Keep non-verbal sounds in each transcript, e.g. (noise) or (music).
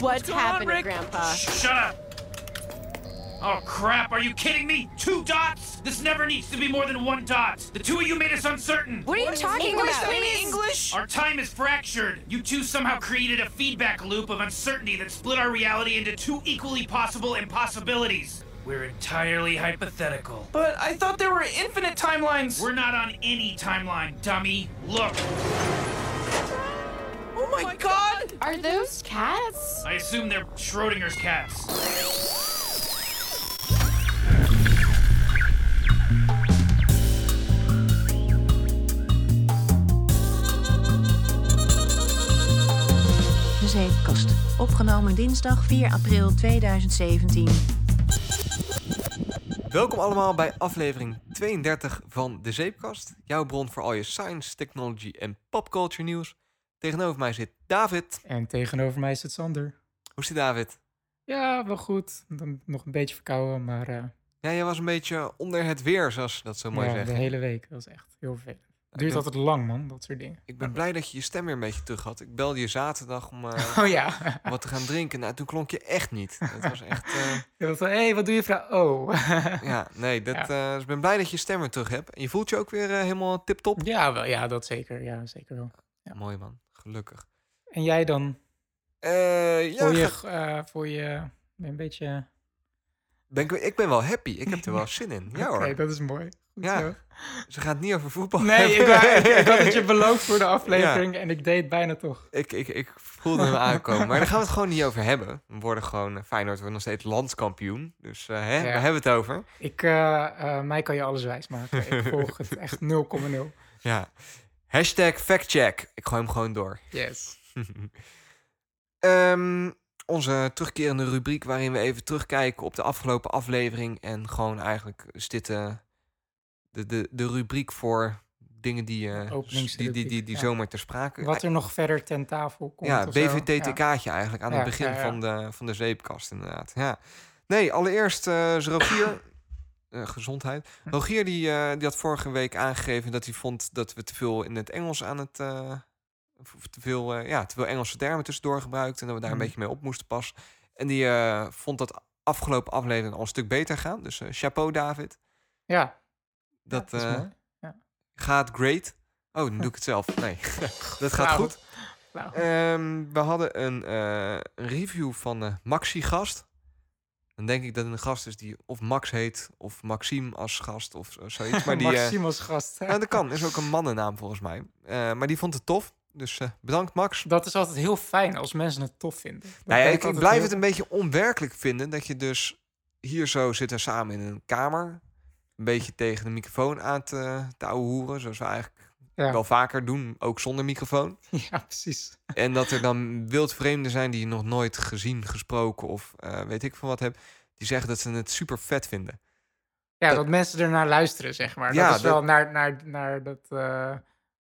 What's going on, happening, Rick? Grandpa? Shut up! Oh crap, are you kidding me? Two dots? This never needs to be more than one dot. The two of you made us uncertain. What are you talking English, about? baby, English. Our time is fractured. You two somehow created a feedback loop of uncertainty that split our reality into two equally possible impossibilities. We're entirely hypothetical. But I thought there were infinite timelines. We're not on any timeline, dummy. Look, oh my god! Are those cats? I assume they're Schrodinger's cats. De Zeepkast. Opgenomen dinsdag 4 april 2017. Welkom allemaal bij aflevering 32 van De Zeepkast. Jouw bron voor al je science, technology en popculture nieuws. Tegenover mij zit David. En tegenover mij het Sander. Hoe het David? Ja, wel goed. Dan nog een beetje verkouden, maar eh, Ja, jij was een beetje onder het weer, zoals dat zo mooi ja, zeggen. de hele week. Dat was echt heel vervelend. Het duurt ben- altijd lang, man, dat soort dingen. Ik ben blij dat je je stem weer een beetje terug had. Ik belde je zaterdag om eh, (laughs) Oh ja. wat te gaan drinken. Nou, toen klonk je echt niet. Het was echt... eh, (laughs) Je was van, hé, hey, wat doe je vrouw? Oh. (laughs) ja, nee, dat, Ja. dus ik ben blij dat je je stem weer terug hebt. En je voelt je ook weer helemaal tip-top. ja, wel, ja, dat zeker. Ja, zeker wel. Ja. Mooi man, gelukkig. En jij dan? Eh, ja, voor, je, eh, voor je een beetje... ben ik, ik ben wel happy. Ik heb er wel (laughs) zin in. Ja Oké, hoor. dat is mooi. Goed Ja. zo. Ze gaat niet over voetbal Nee, ik, ik, ik had het je (laughs) beloofd voor de aflevering en ik deed het bijna toch. Ik, ik, ik voelde hem aankomen. Maar daar gaan we het gewoon niet over hebben. We worden gewoon, eh, Feyenoord wordt nog steeds landskampioen. Dus hè, Ja. we hebben het over. Ik, mij kan je alles wijsmaken. Ik (laughs) volg het echt 0,0. Ja. Hashtag factcheck. Ik gooi hem gewoon door. Yes. (laughs) Ehm, onze terugkerende rubriek waarin we even terugkijken op de afgelopen aflevering. En gewoon eigenlijk is dit eh, de, de, de rubriek voor dingen die, eh, die, die, die, die, ja. zomaar ter sprake Wat er nog verder ten tafel komt. Ja. BVTTK'tje eigenlijk aan Ja, het begin. Van, de, van de zeepkast inderdaad. Ja. Nee, allereerst Rogier... (coughs) eh, gezondheid. Hm. Rogier die, eh, die had vorige week aangegeven dat hij vond dat we te veel in het Engels aan het... eh, te veel, ja, te veel Engelse termen tussendoor gebruikten. En dat we daar een Hm. beetje mee op moesten passen. En die vond dat afgelopen aflevering al een stuk beter gaan. Dus chapeau David. Ja, Dat, mooi. gaat great. Oh, dan doe ik het zelf. (laughs) Nee, (laughs) dat gaat Flauw. goed. Nou, Ehm, we hadden een, review van Maxi Gast. Dan denk ik dat een gast is die of Max heet of Maxime als gast of zo- zoiets. (laughs) Maar die, eh, Maxime als gast. ja, dat kan. Is ook een mannennaam volgens mij. Eh, maar die vond het tof. Dus eh, bedankt Max. Dat is altijd heel fijn als mensen het tof vinden. Nou ja, ik, blijf heel- het een beetje onwerkelijk vinden dat je dus hier zo zitten samen in een kamer. Een beetje tegen de microfoon aan te, te hoeren. Zoals we eigenlijk Ja. wel vaker doen, ook zonder microfoon. (laughs) Ja, precies. En dat er dan wildvreemden zijn die je nog nooit gezien, gesproken of eh, weet ik veel wat hebben. Die zeggen dat ze het super vet vinden. Ja, Dat- dat mensen er naar luisteren, zeg maar. Ja, dat is wel dat- naar, naar, naar dat eh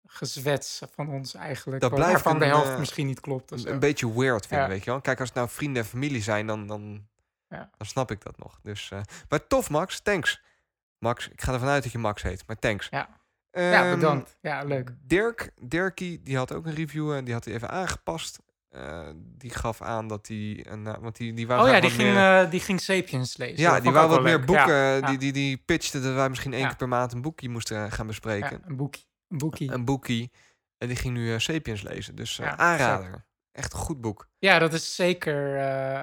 gezwets van ons eigenlijk. Dat blijft waarvan de helft eh, misschien niet klopt. Een, een beetje weird vinden, Ja. weet je wel. Kijk, als het nou vrienden en familie zijn, dan, dan, Ja. dan snap ik dat nog. Dus, maar tof, Max. Thanks. Max, ik ga ervan uit dat je Max heet, maar thanks. Ja. Ja, Ehm, bedankt. Ja, leuk. Dirk, Dirkie, die had ook een review en die had hij even aangepast. Eh, die gaf aan dat hij, een, eh, want die, die wou Oh ja, die ging, meer- eh, die ging Sapiens lezen. Ja, Dat die ook wat meer leuk. boeken. Ja, Die, ja, die, die pitchte dat wij misschien één Ja. keer per maand een boekje moesten gaan bespreken. ja, een boekie. Een boekie. Een boekie. En die ging nu Sapiens lezen. Dus aanrader. Echt een goed boek. Ja, dat is zeker.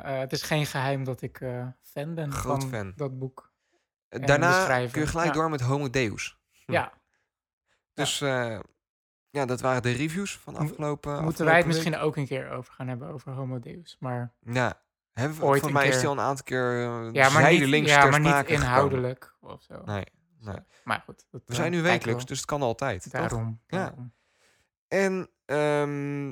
het is geen geheim dat ik fan ben Groot van fan. dat boek. Daarna kun je gelijk door met Homo Deus. Hm. Ja, Dus eh, ja, dat waren de reviews van afgelopen moeten wij het misschien ook een keer over gaan hebben over Homo Deus. Maar. Ja. Hebben we, Ooit voor mij is die al een aantal keer uh, ja, maar niet, zijdelings ja, maar niet inhoudelijk of zo. Nee, nee. Maar goed. We zijn eh, nu wekelijks, we. dus het kan altijd. toch? Daarom. Ja. En ehm,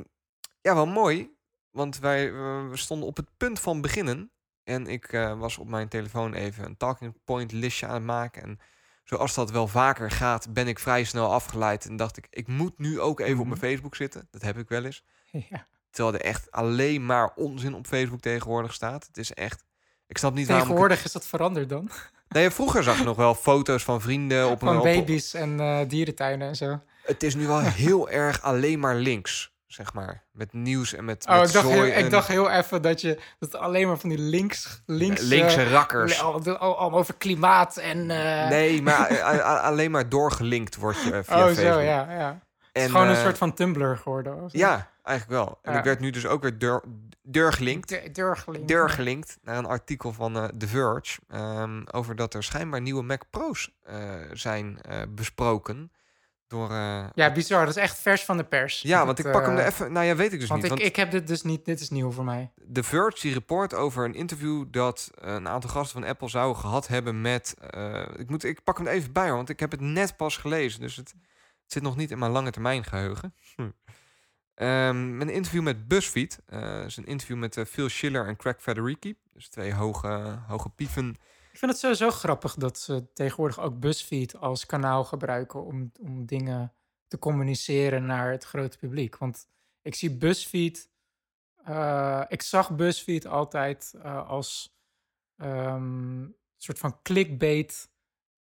ja, wel mooi. Want wij eh, we stonden op het punt van beginnen. En ik eh, was op mijn telefoon even een talking point listje aan het maken. En zoals dat wel vaker gaat, ben ik vrij snel afgeleid. En dacht ik, ik moet nu ook even op mijn Mhm. Facebook zitten. Dat heb ik wel eens. (laughs) Ja. Terwijl er echt alleen maar onzin op Facebook tegenwoordig staat. Het is echt... Ik snap niet waarom... ik Tegenwoordig is dat veranderd dan. (laughs) Nee, vroeger zag je nog wel foto's van vrienden op een... Van baby's en eh, dierentuinen en zo. Het is nu wel heel erg alleen maar links. Zeg maar. Met nieuws en met, Oh, met ik dacht, heel, ik en dacht heel even dat je dat alleen maar van die links, links, linkse rakkers. allemaal over klimaat en. eh, Nee, maar (laughs) alleen maar doorgelinkt word je via oh, Facebook. zo, ja, ja. Het is En, gewoon een eh, soort van Tumblr geworden. of. Ja, eigenlijk wel. En Ja. ik werd nu dus ook weer deur, deurgelinkt. De- Doorgelinkt. Doorgelinkt naar een artikel van eh, The Verge. ehm, over dat er schijnbaar nieuwe Mac Pro's eh, zijn eh, besproken. Door, eh, Ja, bizar. Dat is echt vers van de pers. ja, Dat, want ik pak hem er eh, even... Nou ja, weet ik dus Want niet. ik, Want ik heb dit dus niet. Dit is nieuw voor mij. The Verge die report over een interview dat een aantal gasten van Apple zouden gehad hebben met. eh, ik, moet, ik pak hem er even bij hoor, want ik heb het net pas gelezen. Dus het, het zit nog niet in mijn lange termijn geheugen. Hm. Ehm, een interview met BuzzFeed. eh is een interview met Phil Schiller en Craig Federighi. Dus twee hoge, hoge pieven. Ik vind het sowieso grappig dat ze tegenwoordig ook BuzzFeed als kanaal gebruiken om, om dingen te communiceren naar het grote publiek. Want ik zie BuzzFeed, eh, ik zag BuzzFeed altijd eh, als ehm, soort van clickbait,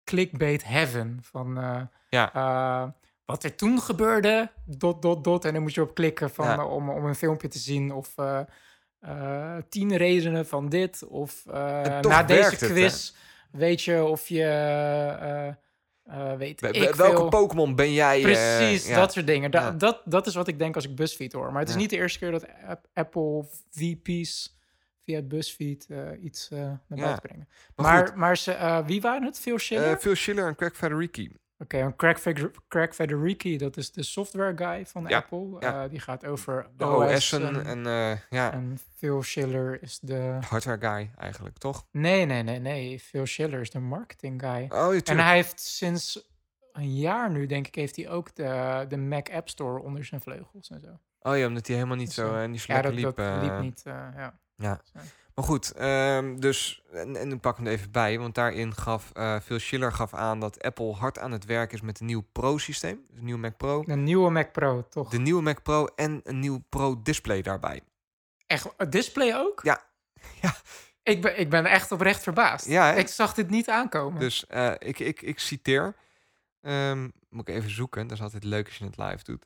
clickbait heaven. Van eh, Ja. wat er toen gebeurde, dot, dot, dot. En dan moet je op klikken van, Ja. om, om een filmpje te zien of... eh, tien redenen van dit. Of eh, na deze het, quiz weet je of je eh, weet ik welke veel. Pokémon ben jij? Precies, ja. dat soort dingen. Da- Ja. dat, dat is wat ik denk als ik BuzzFeed hoor. Maar het is Ja. niet de eerste keer dat App- Apple VP's via BuzzFeed eh, iets naar buiten brengen. Maar Maar, ze, wie waren het? Phil Schiller? Phil Schiller en Craig Federighi. Oké, en Craig, Feder- Craig Federighi, dat is de software guy van Ja, Apple. ja. Eh, die gaat over De OS. OS'en en, en eh, ja, en Phil Schiller is de... hardware guy eigenlijk, toch? Nee, nee, nee, nee. Phil Schiller is de marketing guy. Oh, ja, En hij heeft sinds een jaar nu, denk ik, heeft hij ook de, de Mac App Store onder zijn vleugels en zo. Oh ja, omdat hij helemaal niet Zo. zo en die Ja, lekker dat, liep. dat liep eh, niet. eh, ja. Ja. Zo. Maar goed, ehm, dus, en, en ik pak hem even bij, want daarin gaf eh Phil Schiller gaf aan dat Apple hard aan het werk is met een nieuw Pro-systeem, dus een nieuwe Mac Pro, Een nieuwe Mac Pro, toch? de nieuwe Mac Pro en een nieuw Pro-display daarbij. Echt, het display ook? Ja. (laughs) Ja. Ik ben, ik ben echt oprecht verbaasd. Ja, hè? ik zag dit niet aankomen. Dus eh, ik, ik, ik citeer, ehm, moet ik even zoeken, dat is altijd leuk als je het live doet.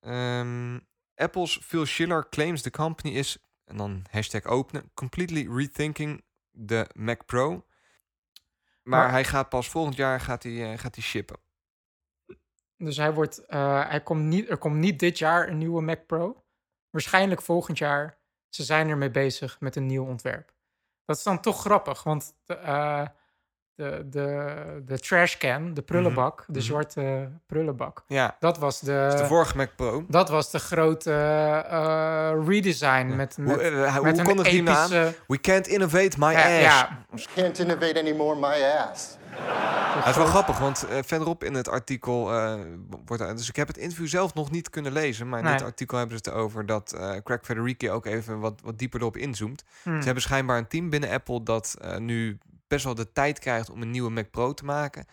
Ehm, Apple's Phil Schiller claims the company is, en dan hashtag openen, completely rethinking the Mac Pro. Maar, Maar- hij gaat pas volgend jaar gaat hij, eh, gaat hij shippen. Dus hij wordt, eh, hij komt niet, er komt niet dit jaar een nieuwe Mac Pro. Waarschijnlijk volgend jaar. Ze zijn ermee bezig met een nieuw ontwerp. Dat is dan toch grappig, want de, eh, de, de, de trashcan, de prullenbak, de mhm. zwarte prullenbak, Ja, dat was de, dat is de vorige Mac Pro. dat was de grote eh, redesign met, met, hoe eh, hij- met hoe een kondigt hij hem aan? epische... We can't innovate my Ja, ass. ja, Can't innovate anymore, my ass. Het is wel grappig, want eh, verderop in het artikel eh, wordt... Dus ik heb het interview zelf nog niet kunnen lezen. Maar in Nee. dit artikel hebben ze het over dat eh, Craig Federighi ook even wat, wat dieper erop inzoomt. hmm. Ze hebben schijnbaar een team binnen Apple dat eh, nu best wel de tijd krijgt om een nieuwe Mac Pro te maken.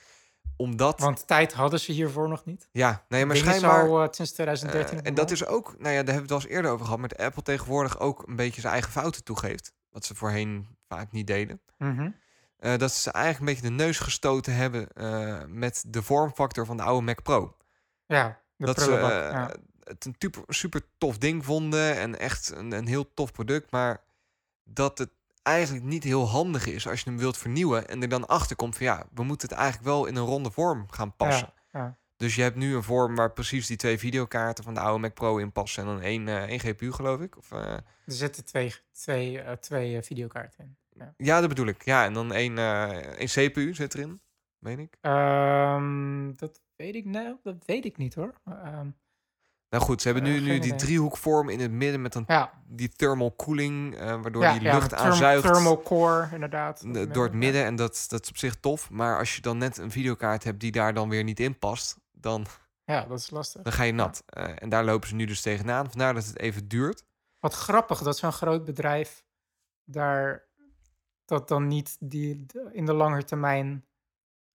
Omdat... Want tijd hadden ze hiervoor nog niet. ja, nee, maar Ding is schijnvaar... al, eh, sinds 2013. Eh, en dat is ook, nou ja, daar hebben we het wel eens eerder over gehad, maar Apple tegenwoordig ook een beetje zijn eigen fouten toegeeft. Wat ze voorheen vaak niet deden. Mhm. Eh, dat ze eigenlijk een beetje de neus gestoten hebben met de vormfactor van de oude Mac Pro. Ja, de dat ze ja. het een super, super tof ding vonden en echt een, een heel tof product, maar dat het eigenlijk niet heel handig is als je hem wilt vernieuwen en er dan achter komt van ja, we moeten het eigenlijk wel in een ronde vorm gaan passen. Ja, ja. Dus je hebt nu een vorm waar precies die twee videokaarten van de oude Mac Pro in passen en dan één, eh, één GPU geloof ik. Of, eh, Er zitten twee, twee, eh, twee videokaarten in. ja, dat bedoel ik. Ja, en dan één, één CPU zit erin, meen ik. Ehm, dat weet ik nou, dat weet ik niet hoor. Ehm, Nou goed, ze hebben nu, nu die driehoekvorm in het midden met ja, die thermal cooling, eh, waardoor ja, die ja, lucht therm- aanzuigt Thermal core, inderdaad. door het midden. En dat, dat is op zich tof. Maar als je dan net een videokaart hebt die daar dan weer niet in past, dan, Ja, dat is lastig. dan ga je nat. Eh, en daar lopen ze nu dus tegenaan. Vandaar dat het even duurt. Wat grappig dat zo'n groot bedrijf daar dat dan niet die in de lange termijn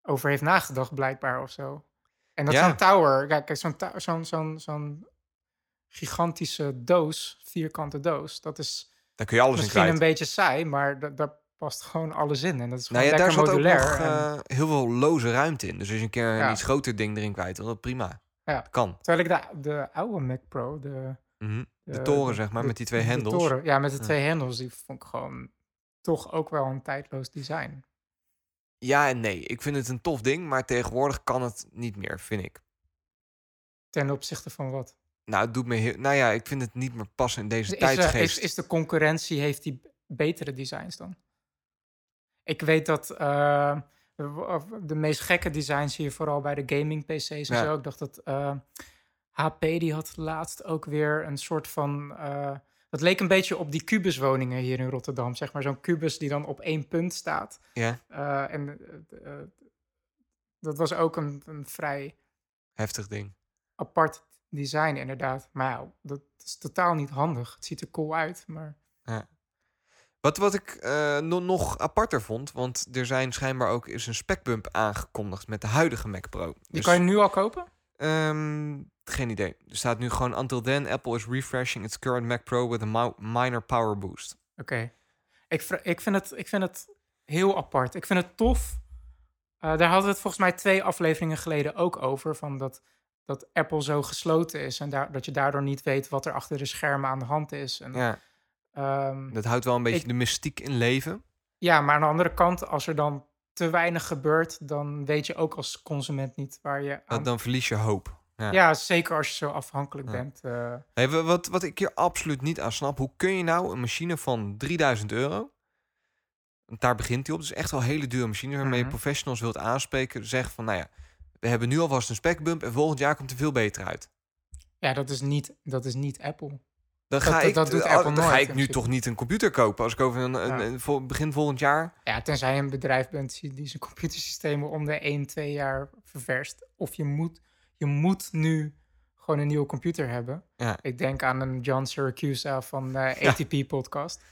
over heeft nagedacht, blijkbaar of zo. En dat Ja. zo'n tower, kijk, kijk, zo'n ta- zo'n zo'n zo'n gigantische doos, vierkante doos, dat is Daar kun je alles in misschien kwijt. een beetje saai, maar da- daar past gewoon alles in. En dat is Nou gewoon ja, daar zat ook nog en- eh, heel veel loze ruimte in. Dus als je een keer Ja. een iets groter ding erin kwijt wil, dat prima. Ja. Kan. Terwijl ik de, de oude Mac Pro, de, Mhm. De, de- toren, zeg maar, de- met die twee de hendels. ja, met de twee hendels, die vond ik gewoon toch ook wel een tijdloos design. Ja en nee. Ik vind het een tof ding, maar tegenwoordig kan het niet meer, vind ik. Ten opzichte van wat? Nou, het doet me heel... Nou ja, ik vind het niet meer passen in deze Is, is, is de concurrentie, heeft die betere designs dan? Ik weet dat eh, de- meest gekke designs je vooral bij de gaming PC's en Ja. zo. Ik dacht dat eh, HP die had laatst ook weer een soort van. eh, dat leek een beetje op die kubuswoningen hier in Rotterdam. Zeg maar zo'n kubus die dan op één punt staat. Ja, Eh, en eh, eh, dat was ook een, een vrij heftig ding. apart design, inderdaad. Maar ja, dat is totaal niet handig. Het ziet er cool uit, maar. Wat, wat ik no- nog aparter vond, want er zijn schijnbaar ook is een specbump aangekondigd met de huidige Mac Pro. Die Dus, kan je nu al kopen? Ehm, geen idee. Er staat nu gewoon until then Apple is refreshing its current Mac Pro with a minor power boost. Oké. Ik, ik, vind het, ik vind het heel apart. Ik vind het tof. Eh, daar hadden we het volgens mij twee afleveringen geleden ook over. Van dat, dat Apple zo gesloten is. En dat je daardoor niet weet wat er achter de schermen aan de hand is. En, Ja, ja. dat houdt wel een beetje Ik- de mystiek in leven. ja, maar aan de andere kant, als er dan te weinig gebeurt, dan weet je ook als consument niet waar je aan... Dan, verlies je hoop. Ja. Ja, zeker als je zo afhankelijk Ja. bent. Nee, wa- wat, wat ik hier absoluut niet aan snap, hoe kun je nou een machine van 3000 euro, daar begint hij op, dus echt wel een hele dure machine waarmee Mhm. je professionals wilt aanspreken, zeggen van, nou ja, we hebben nu alvast een specbump en volgend jaar komt er veel beter uit. ja, dat is, niet, dat is niet Apple. Dan ga dat- ik, dat doet dan Apple nooit, ga ik nu toch niet een computer kopen als ik over een, begin volgend jaar. Ja, tenzij je een bedrijf bent die zijn computersystemen om de 1, 2 jaar ververst. Of je moet, je moet nu gewoon een nieuwe computer hebben. Ja. Ik denk aan een John Syracuse van de ATP-podcast.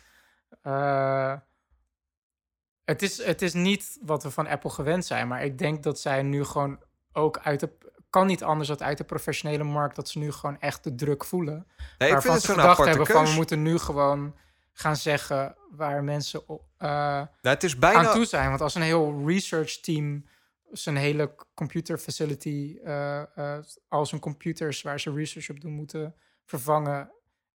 het, is, het is niet wat we van Apple gewend zijn, maar ik denk dat zij nu gewoon ook uit de... Kan niet anders dan uit de professionele markt, dat ze nu gewoon echt de druk voelen. Nee, ik vind waarvan het ze gedacht hebben keus. van we moeten nu gewoon gaan zeggen waar mensen eh, Nou, het is aan bijna... toe zijn. Want als een heel research team zijn hele computer facility, eh, eh, al zijn computers waar ze research op doen, moeten vervangen.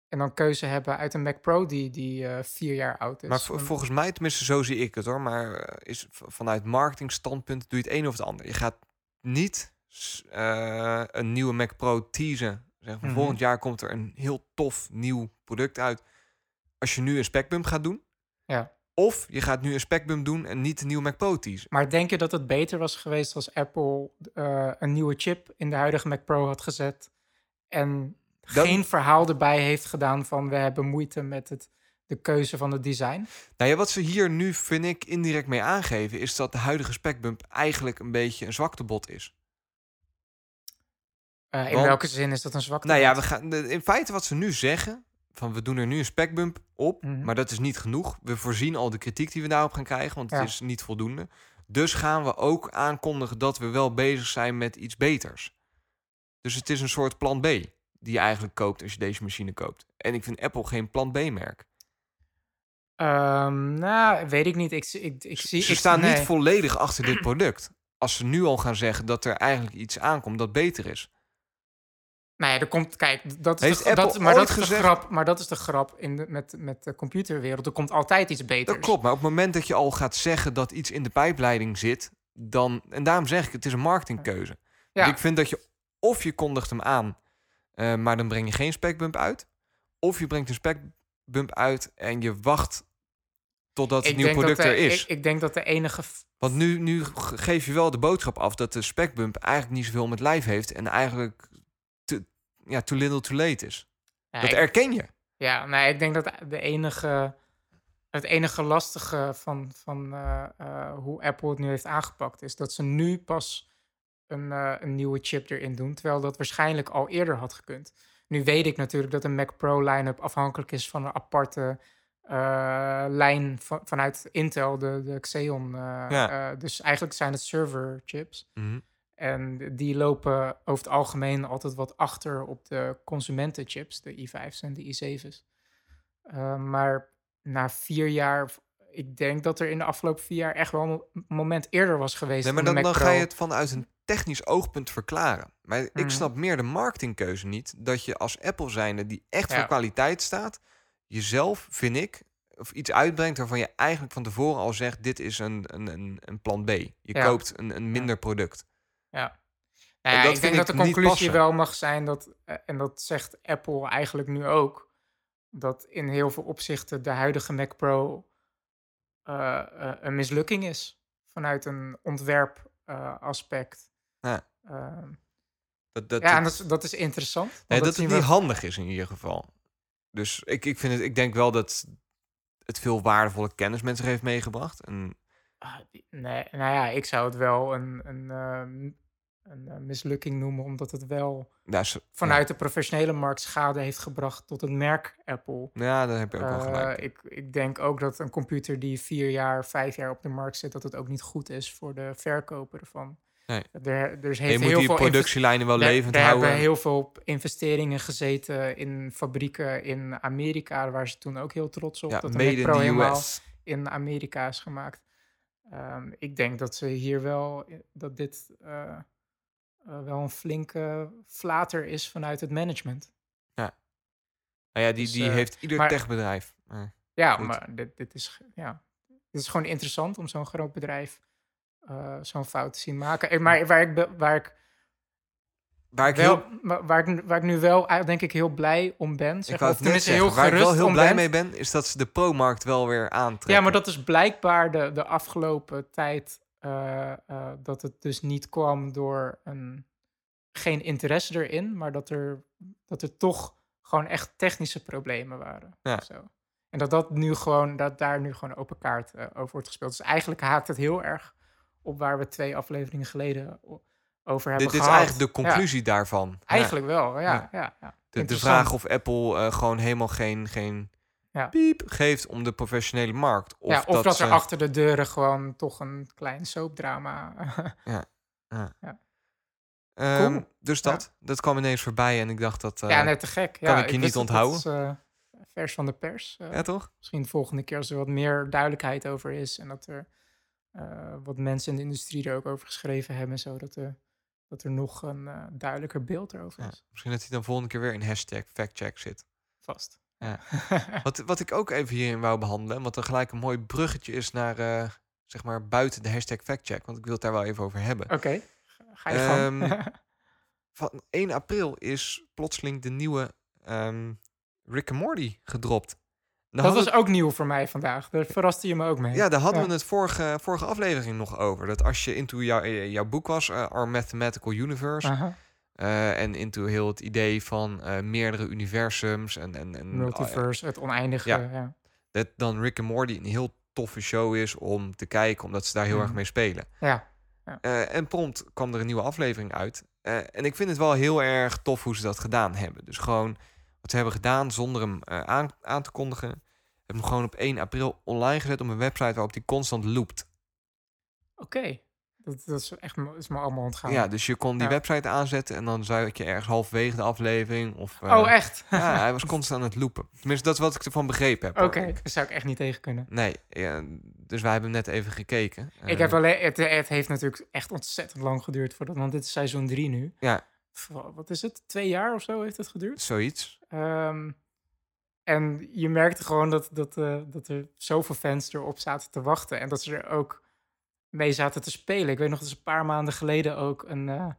En dan keuze hebben uit een Mac Pro die, die vier jaar oud is. Maar volgens mij, tenminste zo zie ik het hoor, maar is vanuit marketingstandpunt doe je het een of het ander. Je gaat niet eh, een nieuwe Mac Pro teasen. Zeg, Mhm. Volgend jaar komt er een heel tof nieuw product uit. Als je nu een specbump gaat doen. Ja. Of je gaat nu een specbump doen en niet een nieuwe Mac Pro teasen. Maar denk je dat het beter was geweest als Apple eh, een nieuwe chip in de huidige Mac Pro had gezet en Dat- geen verhaal erbij heeft gedaan van we hebben moeite met het, de keuze van het design? Nou ja, wat ze hier nu, vind ik, indirect mee aangeven... is dat de huidige specbump eigenlijk een beetje een zwaktebod is. Eh, in Want- welke zin is dat een zwakte? Nou ja, we gaan, in feite wat ze nu zeggen, van we doen er nu een specbump op, Mhm. maar dat is niet genoeg. We voorzien al de kritiek die we daarop gaan krijgen, want Ja. het is niet voldoende. Dus gaan we ook aankondigen dat we wel bezig zijn met iets beters. Dus het is een soort plan B die je eigenlijk koopt als je deze machine koopt. En ik vind Apple geen plan B-merk. Ehm, nou, weet ik niet. Ik, ik, ik zie. Ze ik, staan nee. niet volledig achter dit product. Als ze nu al gaan zeggen dat er eigenlijk iets aankomt dat beter is. Nou ja, er komt. Kijk, dat is Heeft de, dat, maar dat is de gezegd- grap. Maar dat is de grap in de, met, met de computerwereld. Er komt altijd iets beters. Dat klopt, maar op het moment dat je al gaat zeggen dat iets in de pijpleiding zit, dan. En daarom zeg ik, het is een marketingkeuze. Ja. Ik vind dat je of je kondigt hem aan, eh, maar dan breng je geen specbump uit. Of je brengt een specbump uit en je wacht totdat het nieuwe product de- er is. Ik, ik denk dat de enige. Want nu, nu ge- geef je wel de boodschap af dat de specbump eigenlijk niet zoveel met lijf heeft en eigenlijk ja, too little too late is. Ja, dat ik- erken je. Ja, nee, ik denk dat de enige, het enige lastige van, van eh, eh, hoe Apple het nu heeft aangepakt is dat ze nu pas een, eh, een nieuwe chip erin doen, terwijl dat waarschijnlijk al eerder had gekund. Nu weet ik natuurlijk dat een Mac Pro line-up afhankelijk is van een aparte lijn van, vanuit Intel, de, de Xeon. Ja. dus eigenlijk zijn het server chips. Mhm. En die lopen over het algemeen altijd wat achter op de consumentenchips, de i5's en de i7's. Uh, maar na vier jaar, ik denk dat er in de afgelopen vier jaar echt wel een moment eerder was geweest. Nee, maar dan ga je het vanuit een technisch oogpunt verklaren. Maar ik Mhm. snap meer de marketingkeuze niet. Dat je als Apple zijnde die echt Ja. voor kwaliteit staat, jezelf, vind ik, of iets uitbrengt waarvan je eigenlijk van tevoren al zegt: dit is een, een, een, een plan B. Je Ja. koopt een, een minder product. Ja. Nou ja, dat ik denk dat de conclusie wel mag zijn dat, eh, en dat zegt Apple eigenlijk nu ook, dat in heel veel opzichten de huidige Mac Pro eh, eh, een mislukking is vanuit een ontwerp eh, aspect. Ja. Ehm, Dat, dat, ja, en dat- dat is, dat is interessant. nee, dat zien het niet handig is in ieder geval. Dus ik, ik, vind het, ik denk wel dat het veel waardevolle kennis met zich heeft meegebracht. En nee, nou ja, ik zou het wel een, een, ehm, een, eh, mislukking noemen, omdat het wel ja, zo- vanuit de professionele markt schade heeft gebracht tot het merk Apple. ja, daar heb je ook wel Eh, gelijk. ik, ik denk ook dat een computer die vier jaar, vijf jaar op de markt zit, dat het ook niet goed is voor de verkoper ervan. Nee. Er, er je moet heel die veel productielijnen wel er- levend er houden. hebben heel veel investeringen gezeten in fabrieken in Amerika, waar ze toen ook heel trots op ja, dat de Mac in Pro helemaal US. in Amerika is gemaakt. Ehm, ik denk dat ze hier wel, dat dit eh, eh, wel een flinke flater is vanuit het management. Nou ja, die, Dus, die eh, heeft ieder maar- techbedrijf. Ja, Goed. maar dit, dit, is, ja, dit is gewoon interessant om zo'n groot bedrijf eh, zo'n fout te zien maken. Eh, Maar waar ik, waar ik, waar ik wel, heel, wa- waar, ik, waar ik nu wel denk ik heel blij om ben, ik zeg, of het net tenminste zeggen, heel waar ik wel heel blij ben. mee ben, is dat ze de pro-markt wel weer aantrekken. Ja, maar dat is blijkbaar de, de afgelopen tijd eh, eh, dat het dus niet kwam door een, geen interesse erin, maar dat er, dat er toch gewoon echt technische problemen waren. Ja. of Zo. En dat, dat, nu gewoon, dat daar nu gewoon open kaart eh, over wordt gespeeld. Dus eigenlijk haakt het heel erg op waar we twee afleveringen geleden over hebben dit, dit is gehad. eigenlijk de Ja, conclusie daarvan. Ja. eigenlijk wel, ja. Ja. ja. ja, De, de vraag of Apple eh, gewoon helemaal geen, geen Ja. piep geeft om de professionele markt. Of, ja, of dat, er achter de deuren gewoon toch een klein soapdrama... (laughs) Ehm, Cool. Dus Ja. dat, dat kwam ineens voorbij en ik dacht dat... eh, ja, net te gek. kan ja, ik je niet onthouden. Dat is, eh, vers van de pers. Ja, toch? Misschien de volgende keer als er wat meer duidelijkheid over is. En dat er wat mensen in de industrie er ook over geschreven hebben. Zodat er, dat er nog een eh, duidelijker beeld erover Ja. is. Misschien dat hij dan volgende keer weer in hashtag factcheck zit. Vast. Ja. (laughs) Wat, wat ik ook even hierin wou behandelen, wat dan gelijk een mooi bruggetje is naar, eh, zeg maar, buiten de hashtag factcheck. Want ik wil het daar wel even over hebben. Oké, ga je gang. Ehm, (laughs) Van 1 april is plotseling de nieuwe ehm, Rick and Morty gedropt. Dat was ook nieuw voor mij vandaag. Daar verraste je me ook mee. Ja, daar hadden Ja. we het vorige, vorige aflevering nog over. Dat als je into jou, eh, jouw boek was, eh, Our Mathematical Universe, eh, en into heel het idee van meerdere universums en, en, en Multiverse, het oneindige. Ja. Ja. dat dan Rick and Morty een heel toffe show is om te kijken, omdat ze daar heel erg Mhm. mee spelen. ja. Eh, en prompt kwam er een nieuwe aflevering uit. En ik vind het wel heel erg tof hoe ze dat gedaan hebben. Dus gewoon wat hebben gedaan zonder hem eh, aan, aan te kondigen. Hebben hem gewoon op 1 april online gezet op een website waarop die constant loopt. Oké. Dat, dat is echt is me allemaal ontgaan. Ja, dus je kon die Ja. website aanzetten en dan zou je ergens halverwege de aflevering. Of, eh, oh, echt? Ja, hij was constant aan het loopen. Tenminste, dat is wat ik ervan begrepen heb. Oké, zou ik echt niet tegen kunnen. Nee, ja, dus wij hebben net even gekeken. Ik Eh, heb alleen, het, het heeft natuurlijk echt ontzettend lang geduurd voordat, want dit is seizoen 3 nu. Ja. Wat is het? Twee jaar of zo heeft het geduurd. Zoiets. Ehm, en je merkte gewoon dat, dat, eh, dat er zoveel fans erop zaten te wachten en dat ze er ook mee zaten te spelen. Ik weet nog dat ze een paar maanden geleden ook een, eh,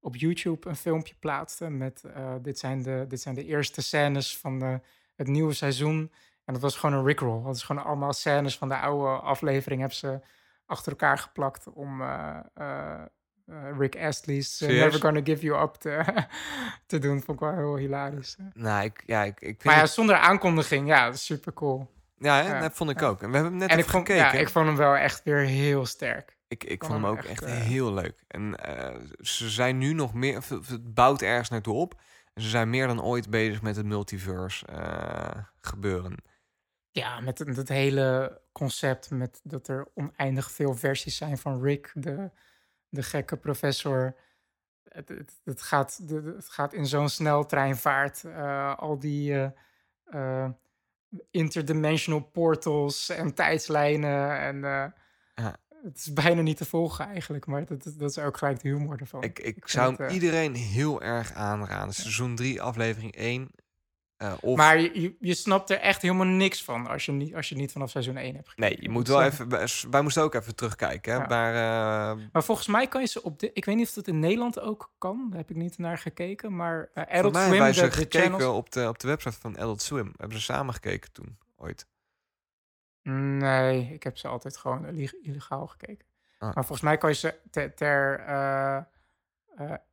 op YouTube een filmpje plaatsten met eh, dit, zijn de, dit zijn de eerste scènes van de, het nieuwe seizoen. En dat was gewoon een Rickroll. Dat is gewoon allemaal scènes van de oude aflevering hebben ze achter elkaar geplakt om Rick Astley's eh? Never Gonna Give You Up te, (laughs) te doen. Vond ik wel heel hilarisch. Nou, ik, ja, ik, ik vind Maar ja, zonder aankondiging, ja, dat is super cool. ja, hè, dat vond ik ook. En we hebben hem net En ik vond, gekeken. ja, ik vond hem wel echt weer heel sterk. Ik, ik vond hem ook echt, echt, eh, heel leuk. En eh, ze zijn nu nog meer... Het bouwt ergens naartoe op. En ze zijn meer dan ooit bezig met het multiverse eh, gebeuren. Ja, met het, het hele concept met dat er oneindig veel versies zijn van Rick, de, de gekke professor. Het, het, het, gaat, het gaat in zo'n sneltreinvaart. eh al die eh, eh, interdimensional portals en tijdslijnen. En, Ja. het is bijna niet te volgen eigenlijk, maar dat, dat is ook gelijk de humor ervan. Ik, ik, zou het, hem iedereen heel erg aanraden. Seizoen 3, aflevering 1. Eh, of, Maar je, je- je snapt er echt helemaal niks van als je niet, als je niet vanaf seizoen 1 hebt gekeken. nee, je moet wel even... wij- moesten ook even terugkijken. Hè, Ja. Maar eh, Maar volgens mij kan je ze op de... Ik weet niet of dat in Nederland ook kan. Daar heb ik niet naar gekeken. Maar uh, Adult mij Swim, hebben wij de, ze de gekeken channels... op, de, op de website van Adult Swim. Hebben ze samen gekeken toen, ooit. Nee, ik heb ze altijd gewoon illeg- illegaal gekeken. Ah. Maar volgens mij kan je ze ter, ter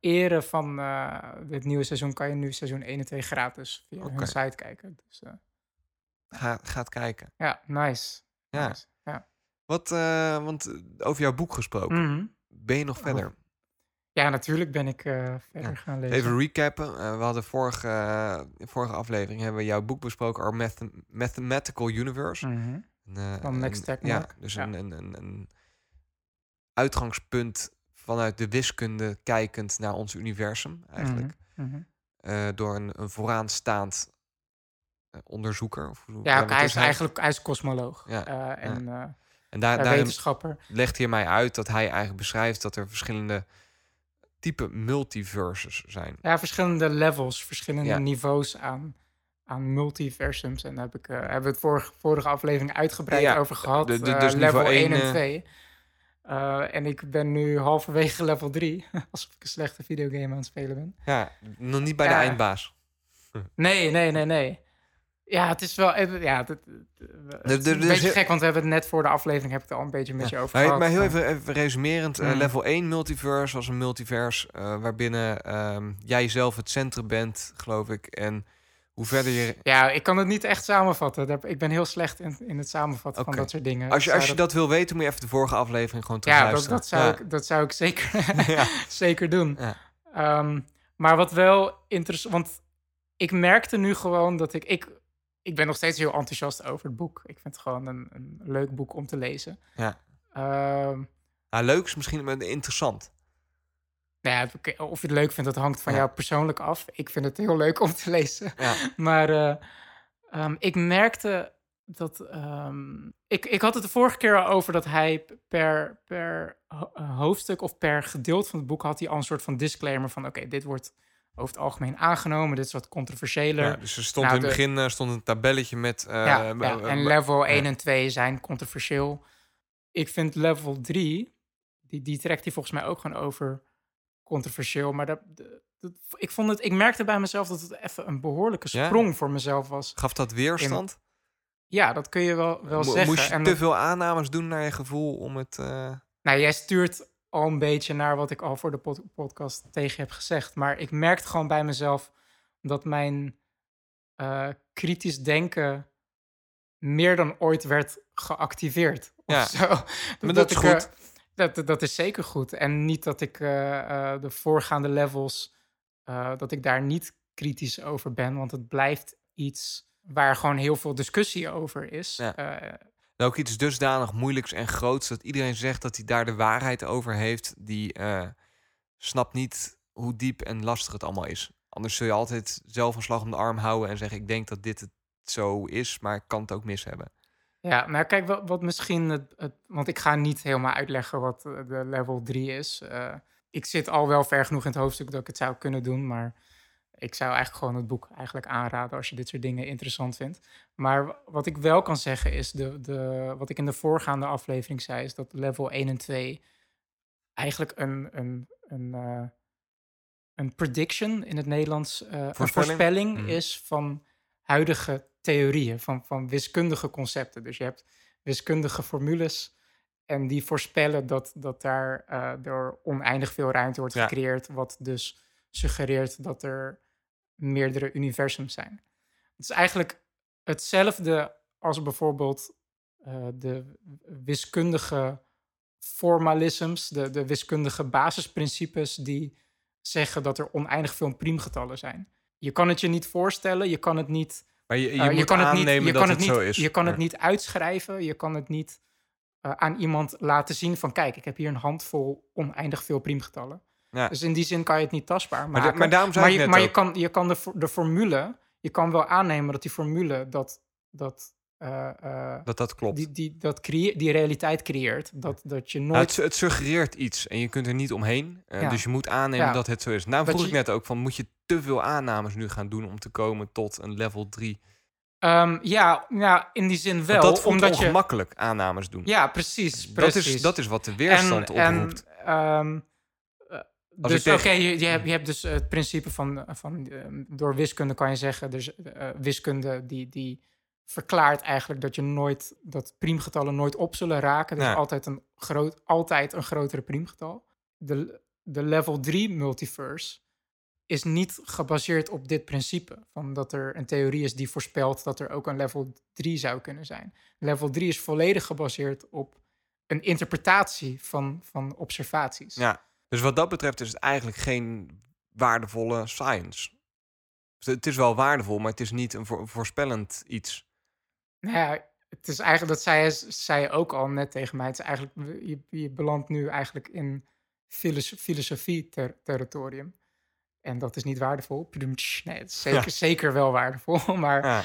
ere van eh dit nieuwe seizoen... kan je nu seizoen 1 en 2 gratis via Oké. hun site kijken. Dus eh, Ga, gaat kijken. ja, nice. Ja. Nice. ja. Wat, want over jouw boek gesproken. Mhm. Ben je nog Oh. verder? Ja, natuurlijk ben ik verder Ja. gaan lezen. Even recappen. We hadden vorige, vorige aflevering hebben we jouw boek besproken, Our Math- Mathematical Universe. Mhm. Een, Van Max een- Tegmark. Ja, dus Ja. Een, een, een uitgangspunt vanuit de wiskunde kijkend naar ons universum eigenlijk. Mhm. Mhm. Eh, door een, een vooraanstaand eh, onderzoeker. Of hoe- Ja, hij is eigenlijk hij is kosmoloog. Ja, en eh, En daar, wetenschapper. legt hij mij uit dat hij eigenlijk beschrijft dat er verschillende type multiverses zijn. Ja, verschillende levels, verschillende Ja. niveaus aan, aan multiversums. En daar heb ik, eh, hebben we het vorige, vorige aflevering uitgebreid Ja, over gehad. de- de- eh, dus level niveau 1 één, en eh, 2. Eh, en ik ben nu halverwege (laughs) level 3. (laughs) Alsof ik een slechte videogame aan het spelen ben. Ja, nog niet bij Ja. de eindbaas. Nee, nee, nee, nee. Ja, het is wel... eh, Ja, het, het- is er een beetje gek, want we hebben het net voor de aflevering... heb ik het al een beetje met je over gehad. maar heel even, even resumerend. eh, Mm. level 1 multiverse was een multivers eh, waarbinnen ehm, jij zelf het centrum bent, geloof ik. En hoe verder je... Ja, ik kan het niet echt samenvatten. Ik ben heel slecht in, in het samenvatten van dat soort dingen. Als je, als je dat wil weten, moet je even de vorige aflevering gewoon Ja, dat, terugluisteren. dat, zou Ja. Ik, dat zou ik zeker, (laughs) (laughs) Ja. zeker doen. Ja. Ehm, maar wat wel interessant... Want ik merkte nu gewoon dat ik, ik... Ik ben nog steeds heel enthousiast over het boek. Ik vind het gewoon een, een leuk boek om te lezen. Ja. Ehm, Nou, leuk is misschien interessant. Nou ja, of je het leuk vindt, dat hangt van Ja. jou persoonlijk af. Ik vind het heel leuk om te lezen. Ja. (laughs) Maar eh, ehm, ik merkte dat. ehm, ik, ik had het de vorige keer al over dat hij per, per eh, hoofdstuk of per gedeelte van het boek had hij al een soort van disclaimer van: oké, dit wordt over het algemeen aangenomen, dit is wat controversiëler. Ja, dus er stond Nou, in het de- begin eh, stond een tabelletje met... ja, ja, en level 1 ja. en 2 zijn controversieel. Ik vind level 3, die, die trekt hij volgens mij ook gewoon over controversieel. Maar dat, dat, ik, vond het, ik merkte bij mezelf dat het even een behoorlijke Ja? sprong voor mezelf was. Gaf dat weerstand? Ja, dat kun je wel, wel Mo- zeggen. Moest je En te dat- veel aannames doen naar je gevoel om het... eh, Nou, jij stuurt al een beetje naar wat ik al voor de pod- podcast tegen heb gezegd. Maar ik merkte gewoon bij mezelf dat mijn eh, kritisch denken meer dan ooit werd geactiveerd. Ja, zo. maar dat is ik, goed. Dat, dat- is zeker goed. En niet dat ik eh, eh, de voorgaande levels, eh, dat ik daar niet kritisch over ben. Want het blijft iets waar gewoon heel veel discussie over is. Ja. Nou, ook iets dusdanig moeilijks en groots dat iedereen zegt dat hij daar de waarheid over heeft, die snapt niet hoe diep en lastig het allemaal is. Anders zul je altijd zelf een slag om de arm houden en zeggen: Ik denk dat dit het zo is, maar ik kan het ook mis hebben. Ja, nou kijk, wat, wat misschien het, het... Want ik ga niet helemaal uitleggen wat eh, de level 3 is. Eh, ik zit al wel ver genoeg in het hoofdstuk dat ik het zou kunnen doen, maar ik zou eigenlijk gewoon het boek eigenlijk aanraden als je dit soort dingen interessant vindt. Maar wa- wat ik wel kan zeggen is, de, de, wat ik in de voorgaande aflevering zei, is dat level 1 en 2 eigenlijk een, een, een, eh, een prediction in het Nederlands, een Voorspelling? Mhm. is van huidige theorieën, van, van wiskundige concepten. Dus je hebt wiskundige formules en die voorspellen dat, dat daar eh, er oneindig veel ruimte wordt Ja. gecreëerd, wat dus suggereert dat er meerdere universums zijn. Het is eigenlijk hetzelfde als bijvoorbeeld eh, de wiskundige formalisms, de, de wiskundige basisprincipes die zeggen dat er oneindig veel priemgetallen zijn. Je kan het je niet voorstellen, je kan het niet Maar je, je, eh, moet kan het niet, je kan het, het niet, is. Je kan het niet uitschrijven, je kan het niet eh, aan iemand laten zien van kijk, ik heb hier een handvol oneindig veel priemgetallen. Ja. Dus in die zin kan je het niet tastbaar Maar, maken. da- maar daarom zei maar ik je, net maar je kan, je kan de, de formule, je kan wel aannemen dat die formule dat, dat eh, eh, Dat dat klopt. die, die, dat creë- die realiteit creëert. Dat, dat je Nou, nooit... het, het suggereert iets en je kunt er niet omheen. Eh, Ja. Dus je moet aannemen Ja. dat het zo is. Nou vroeg ik net ook van, moet je te veel aannames nu gaan doen om te komen tot een level 3? Ehm, ja, ja, in die zin wel. Want dat vond omdat je... ongemakkelijk, aannames doen. Ja, precies. dat, precies. is, dat is wat de weerstand oproept. En, ehm, eh, dus oké, tegen- je, je, hebt, je hebt dus het principe van, van ehm, door wiskunde kan je zeggen, dus eh, wiskunde die, die verklaart eigenlijk dat je nooit, dat priemgetallen nooit op zullen raken. Dus Ja. altijd, een groot, altijd een grotere priemgetal. De, de level 3 multiverse is niet gebaseerd op dit principe. Van dat er een theorie is die voorspelt dat er ook een level 3 zou kunnen zijn. Level 3 is volledig gebaseerd op een interpretatie van, van observaties. Ja. Dus wat dat betreft is het eigenlijk geen waardevolle science. Dus het is wel waardevol, maar het is niet een voor- voorspellend iets. Nou ja, het is eigenlijk, dat zei, zei je ook al net tegen mij. Het is eigenlijk, je, je belandt nu eigenlijk in filosofie-territorium. En dat is niet waardevol. Nee, het is zeker, Ja. zeker wel waardevol. (laughs) Maar Ja.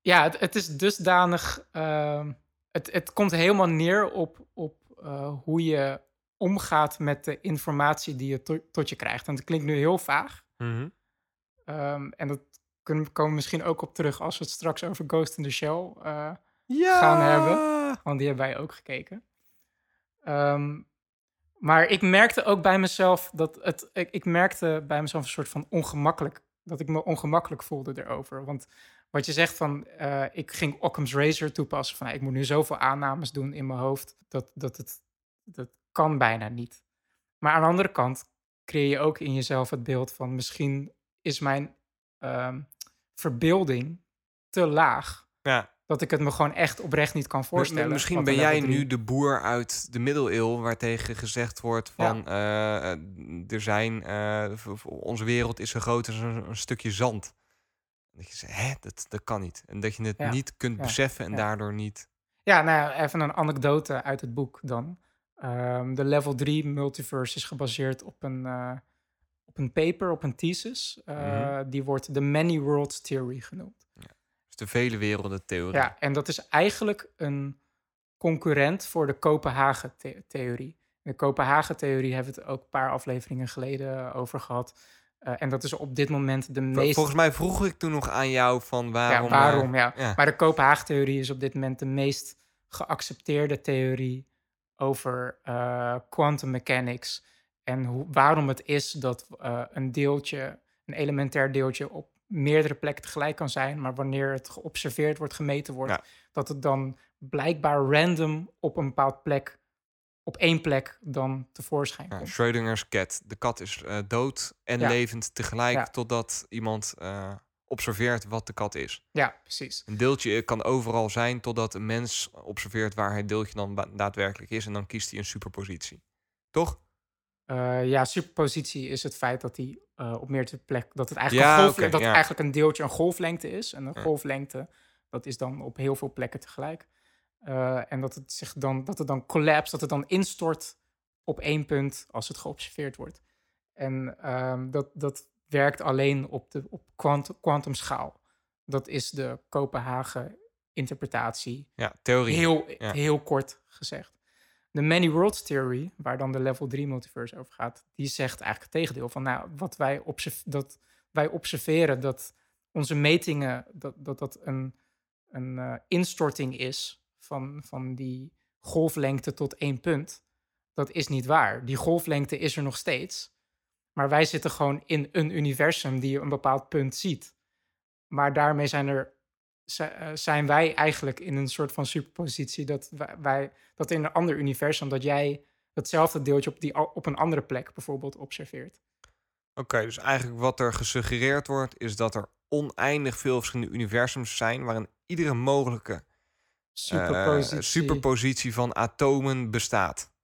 ja, het, het is dusdanig. ehm, het, het komt helemaal neer op, op eh, hoe je omgaat met de informatie die je to- tot je krijgt. En het klinkt nu heel vaag. Mhm. Ehm, en dat kunnen we komen we misschien ook op terug als we het straks over Ghost in the Shell eh, ja. gaan hebben. Want die hebben wij ook gekeken. Ehm, maar ik merkte ook bij mezelf dat het. Ik, ik merkte bij mezelf een soort van ongemakkelijk. Dat ik me ongemakkelijk voelde erover. Want wat je zegt van. eh, ik ging Occam's Razor toepassen. Van ik moet nu zoveel aannames doen in mijn hoofd. Dat, dat het. Dat kan bijna niet. Maar aan de andere kant creëer je ook in jezelf het beeld van. Misschien is mijn ehm, verbeelding te laag Ja. Dat ik het me gewoon echt oprecht niet kan voorstellen. Misschien ben jij nu de boer uit de middeleeuwen waartegen gezegd wordt van eh, eh, er zijn eh, onze wereld is zo groot als een, een stukje zand. Dat je zegt, hè, dat, dat kan niet. En dat je het Ja, niet kunt ja, beseffen en daardoor niet. Ja, nou even een anekdote uit het boek dan. Ehm, de level 3 multiverse is gebaseerd op een, op een paper, op een thesis. Mhm. Die wordt de Many Worlds Theory genoemd. De vele werelden theorie. Ja, en dat is eigenlijk een concurrent voor de Kopenhagen-theorie. De Kopenhagen-theorie hebben we het ook een paar afleveringen geleden over gehad. Eh, en dat is op dit moment de meest... Volgens mij vroeg ik toen nog aan jou van waarom. ja, waarom, eh, ja. ja. Maar de Kopenhagen-theorie is op dit moment de meest geaccepteerde theorie over eh, quantum mechanics. En hoe, waarom het is dat eh, een deeltje, een elementair deeltje, op meerdere plekken tegelijk kan zijn. Maar wanneer het geobserveerd wordt, gemeten wordt, Ja. dat het dan blijkbaar random op een bepaald plek, op één plek dan tevoorschijn Ja, komt. Schrödinger's cat. De kat is eh, dood en Ja. levend tegelijk Ja. totdat iemand eh, observeert wat de kat is. Ja, precies. Een deeltje kan overal zijn totdat een mens observeert waar het deeltje dan daadwerkelijk is en dan kiest hij een superpositie. Toch? Eh, ja, superpositie is het feit dat die eh, op meerdere plekken dat het eigenlijk, Ja, een, golf, dat ja. eigenlijk een deeltje een golflengte is. En een Ja. golflengte, dat is dan op heel veel plekken tegelijk. Eh, en dat het zich dan, dat het dan collapse, dat het dan instort op één punt als het geobserveerd wordt. En ehm, dat, dat werkt alleen op de op kwant, kwantumschaal. Dat is de Kopenhagen interpretatie Ja, theorie. Heel, heel kort gezegd. De Many Worlds Theory, waar dan de level 3 multiverse over gaat, die zegt eigenlijk het tegendeel van, nou, wat wij, dat wij observeren, dat onze metingen, dat dat, dat een, een eh, instorting is van, van die golflengte tot één punt, dat is niet waar. Die golflengte is er nog steeds, maar wij zitten gewoon in een universum die je een bepaald punt ziet. Maar daarmee zijn er zijn wij eigenlijk in een soort van superpositie dat wij, dat in een ander universum dat jij datzelfde deeltje op, die, op een andere plek bijvoorbeeld observeert. Oké, dus eigenlijk wat er gesuggereerd wordt is dat er oneindig veel verschillende universums zijn waarin iedere mogelijke eh, Superpositie. superpositie van atomen bestaat.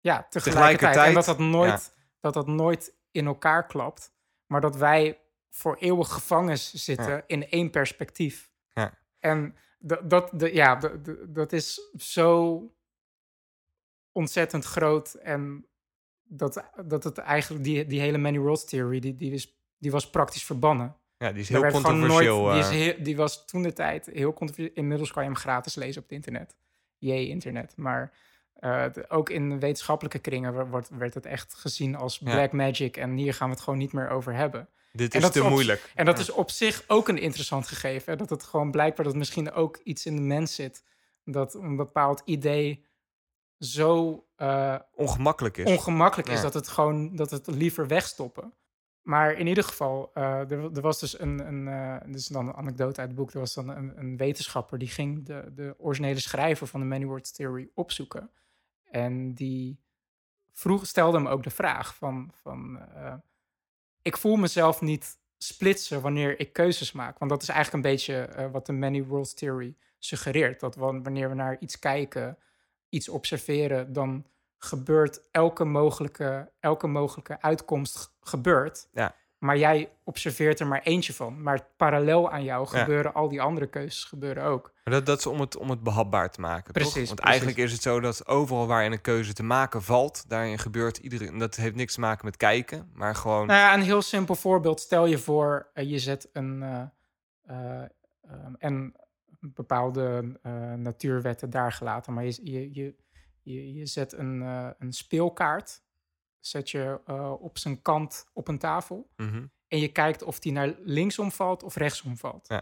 ja, tegelijkertijd. tegelijkertijd- En dat dat, nooit, dat dat nooit in elkaar klapt, maar dat wij voor eeuwig gevangen zitten Ja. in één perspectief. En dat, dat, de, ja, dat is zo ontzettend groot. En dat, dat het eigenlijk, die, die hele Many Worlds Theory, die, die, is, die was praktisch verbannen. Ja, die is heel controversieel. Nooit, die, is eh, heel- die was toen de tijd heel controversieel. Inmiddels kan je hem gratis lezen op het internet. Jee, internet. Maar eh, de- ook in wetenschappelijke kringen wo- wordt, werd het echt gezien als Ja. black magic. En hier gaan we het gewoon niet meer over hebben. Dit is te op- moeilijk. En dat is op zich ook een interessant gegeven. hè, Dat het gewoon blijkbaar dat misschien ook iets in de mens zit. Dat een bepaald idee zo eh, Ongemakkelijk is. ongemakkelijk is Ja. dat het gewoon dat het liever wegstoppen. Maar in ieder geval, eh, er, er was dus een, een dit is dan een anekdote uit het boek. Er was dan een, een wetenschapper die ging de, de originele schrijver van de Many Words Theory opzoeken. En die vroeg, stelde hem ook de vraag van, van ik voel mezelf niet splitsen wanneer ik keuzes maak. Want dat is eigenlijk een beetje eh, wat de Many Worlds Theory suggereert. Dat wan- wanneer we naar iets kijken, iets observeren, dan gebeurt elke mogelijke, elke mogelijke uitkomst gebeurt. Ja. Maar jij observeert er maar eentje van. Maar parallel aan jou Ja. gebeuren al die andere keuzes gebeuren ook. Maar dat, dat is om het, om het behapbaar te maken. toch? Precies, Want precies. eigenlijk is het zo dat overal waar je een keuze te maken valt, daarin gebeurt iedereen. Dat heeft niks te maken met kijken, maar gewoon. Nou ja, een heel simpel voorbeeld. Stel je voor, eh, je zet een, eh, eh, ehm, en bepaalde natuurwetten daar gelaten, maar je, je, je, je, zet een, een speelkaart, zet je eh, op zijn kant op een tafel Mhm. en je kijkt of die naar linksom valt of rechtsom valt. Ja.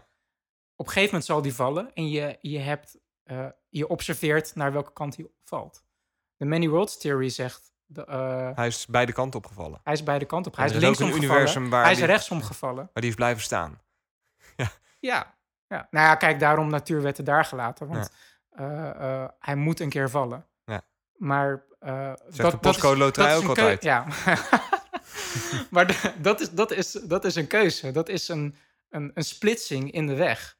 Op een gegeven moment zal die vallen en je, je, hebt, eh, je observeert naar welke kant die valt. De Many Worlds Theory zegt, de, eh, Hij is beide kanten opgevallen. hij is beide kanten op. Hij is is ook linksom een gevallen, universum waar hij is die- rechtsom gevallen. Maar die is blijven staan. (laughs) Ja. ja. Nou ja, kijk, daarom natuurwetten daar gelaten. Want hij moet een keer vallen. Maar... eh de postcode loterij ook altijd. Ja. (laughs) maar de- dat, is, dat, is, dat is een keuze. Dat is een, een, een splitsing in de weg.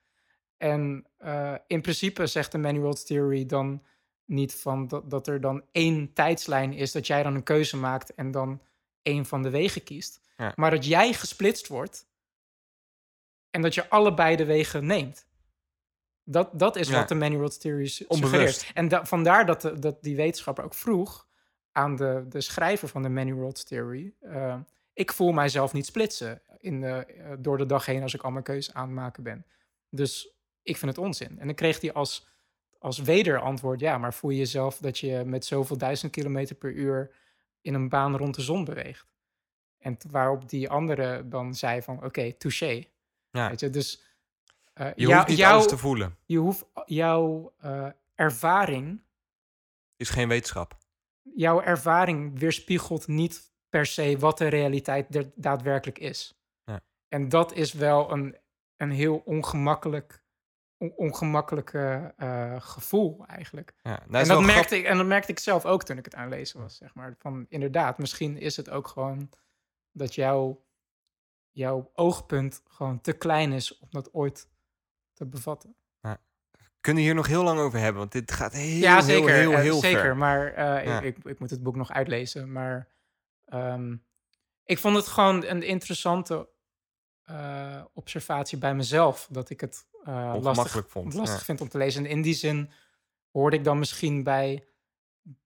En eh, in principe zegt de Worlds Theory dan niet van dat, dat er dan één tijdslijn is... dat jij dan een keuze maakt en dan één van de wegen kiest. Ja. Maar dat jij gesplitst wordt en dat je allebei de wegen neemt. Dat, dat is Ja. wat de Many Worlds Onbewust. suggereert. En da- vandaar dat, de, dat die wetenschapper ook vroeg aan de, de schrijver van de Many Worlds Theory... eh, ik voel mijzelf niet splitsen in de, eh, door de dag heen als ik al mijn keuze aan het maken ben. Dus ik vind het onzin. En dan kreeg hij als, als wederantwoord... ja, maar voel je jezelf dat je met zoveel duizend kilometer per uur... in een baan rond de zon beweegt? En waarop die andere dan zei van, oké, touché. Ja. Weet je, dus... eh, Je jou- hoeft niet jou- alles te voelen. je hoeft jouw eh, ervaring, Is geen wetenschap. jouw ervaring weerspiegelt niet per se wat de realiteit er daadwerkelijk is. Ja. En dat is wel een, een heel ongemakkelijk, on- ongemakkelijke eh, gevoel eigenlijk. Ja, nou, en, dat merkte ik, en dat merkte ik zelf ook toen ik het aan het lezen was, zeg maar. Van inderdaad, misschien is het ook gewoon dat jouw, jouw oogpunt gewoon te klein is om dat ooit te bevatten. kunnen hier nog heel lang over hebben, want dit gaat heel, ja, zeker. heel, heel, eh, zeker. ver. Maar eh, Ja. ik, ik, ik moet het boek nog uitlezen. Maar ehm, ik vond het gewoon een interessante eh, observatie bij mezelf. Dat ik het lastig, vond, lastig ja. vind om te lezen. En in die zin hoorde ik dan misschien bij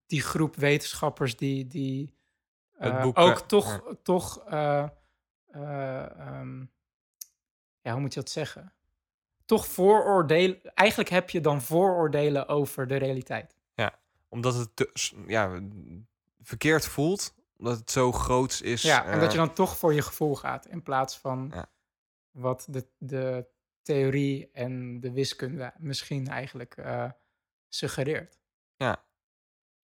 die groep wetenschappers die, die Het boek, ook toch, toch eh, eh, ehm, ja, hoe moet je dat zeggen? Toch vooroordelen. Eigenlijk heb je dan vooroordelen over de realiteit. Omdat het te- ja, verkeerd voelt, omdat het zo groots is. Ja, en dat je eh, dan toch voor je gevoel gaat in plaats van Ja. wat de, de theorie en de wiskunde misschien eigenlijk eh, suggereert. Ja.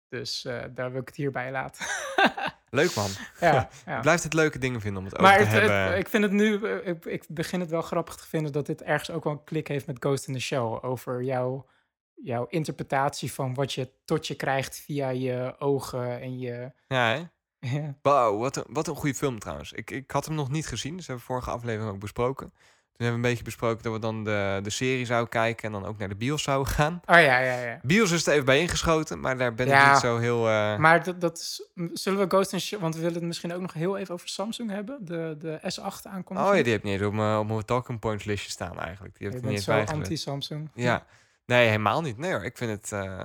Dus eh, daar wil ik het hierbij laten. (laughs) Leuk man. ja, ja. Ik blijf het leuke dingen vinden om het Maar over te het- hebben. ik vind het nu, eh, ik, ik begin het wel grappig te vinden dat dit ergens ook wel een klik heeft met Ghost in the Shell. Over jouw, jouw interpretatie van wat je tot je krijgt via je ogen en je. Ja, hè? Ja. Wauw, wat een, wat een goede film trouwens. Ik, ik had hem nog niet gezien, dus hebben we vorige aflevering ook besproken. Toen hebben we een beetje besproken dat we dan de, de serie zouden kijken en dan ook naar de bios zouden gaan. Oh ja, ja, ja. Bios is er even bij ingeschoten, maar daar ben ik niet zo heel... eh, Maar dat, dat is, zullen we Ghost in Shell, want we willen het misschien ook nog heel even over Samsung hebben, de, de S8 aankondiging. Oh ja, die heb ik niet eens op mijn, op mijn talking points listje staan eigenlijk. Die heb ik niet zo anti-Samsung. Ja, nee, helemaal niet. Nee hoor, ik vind het... eh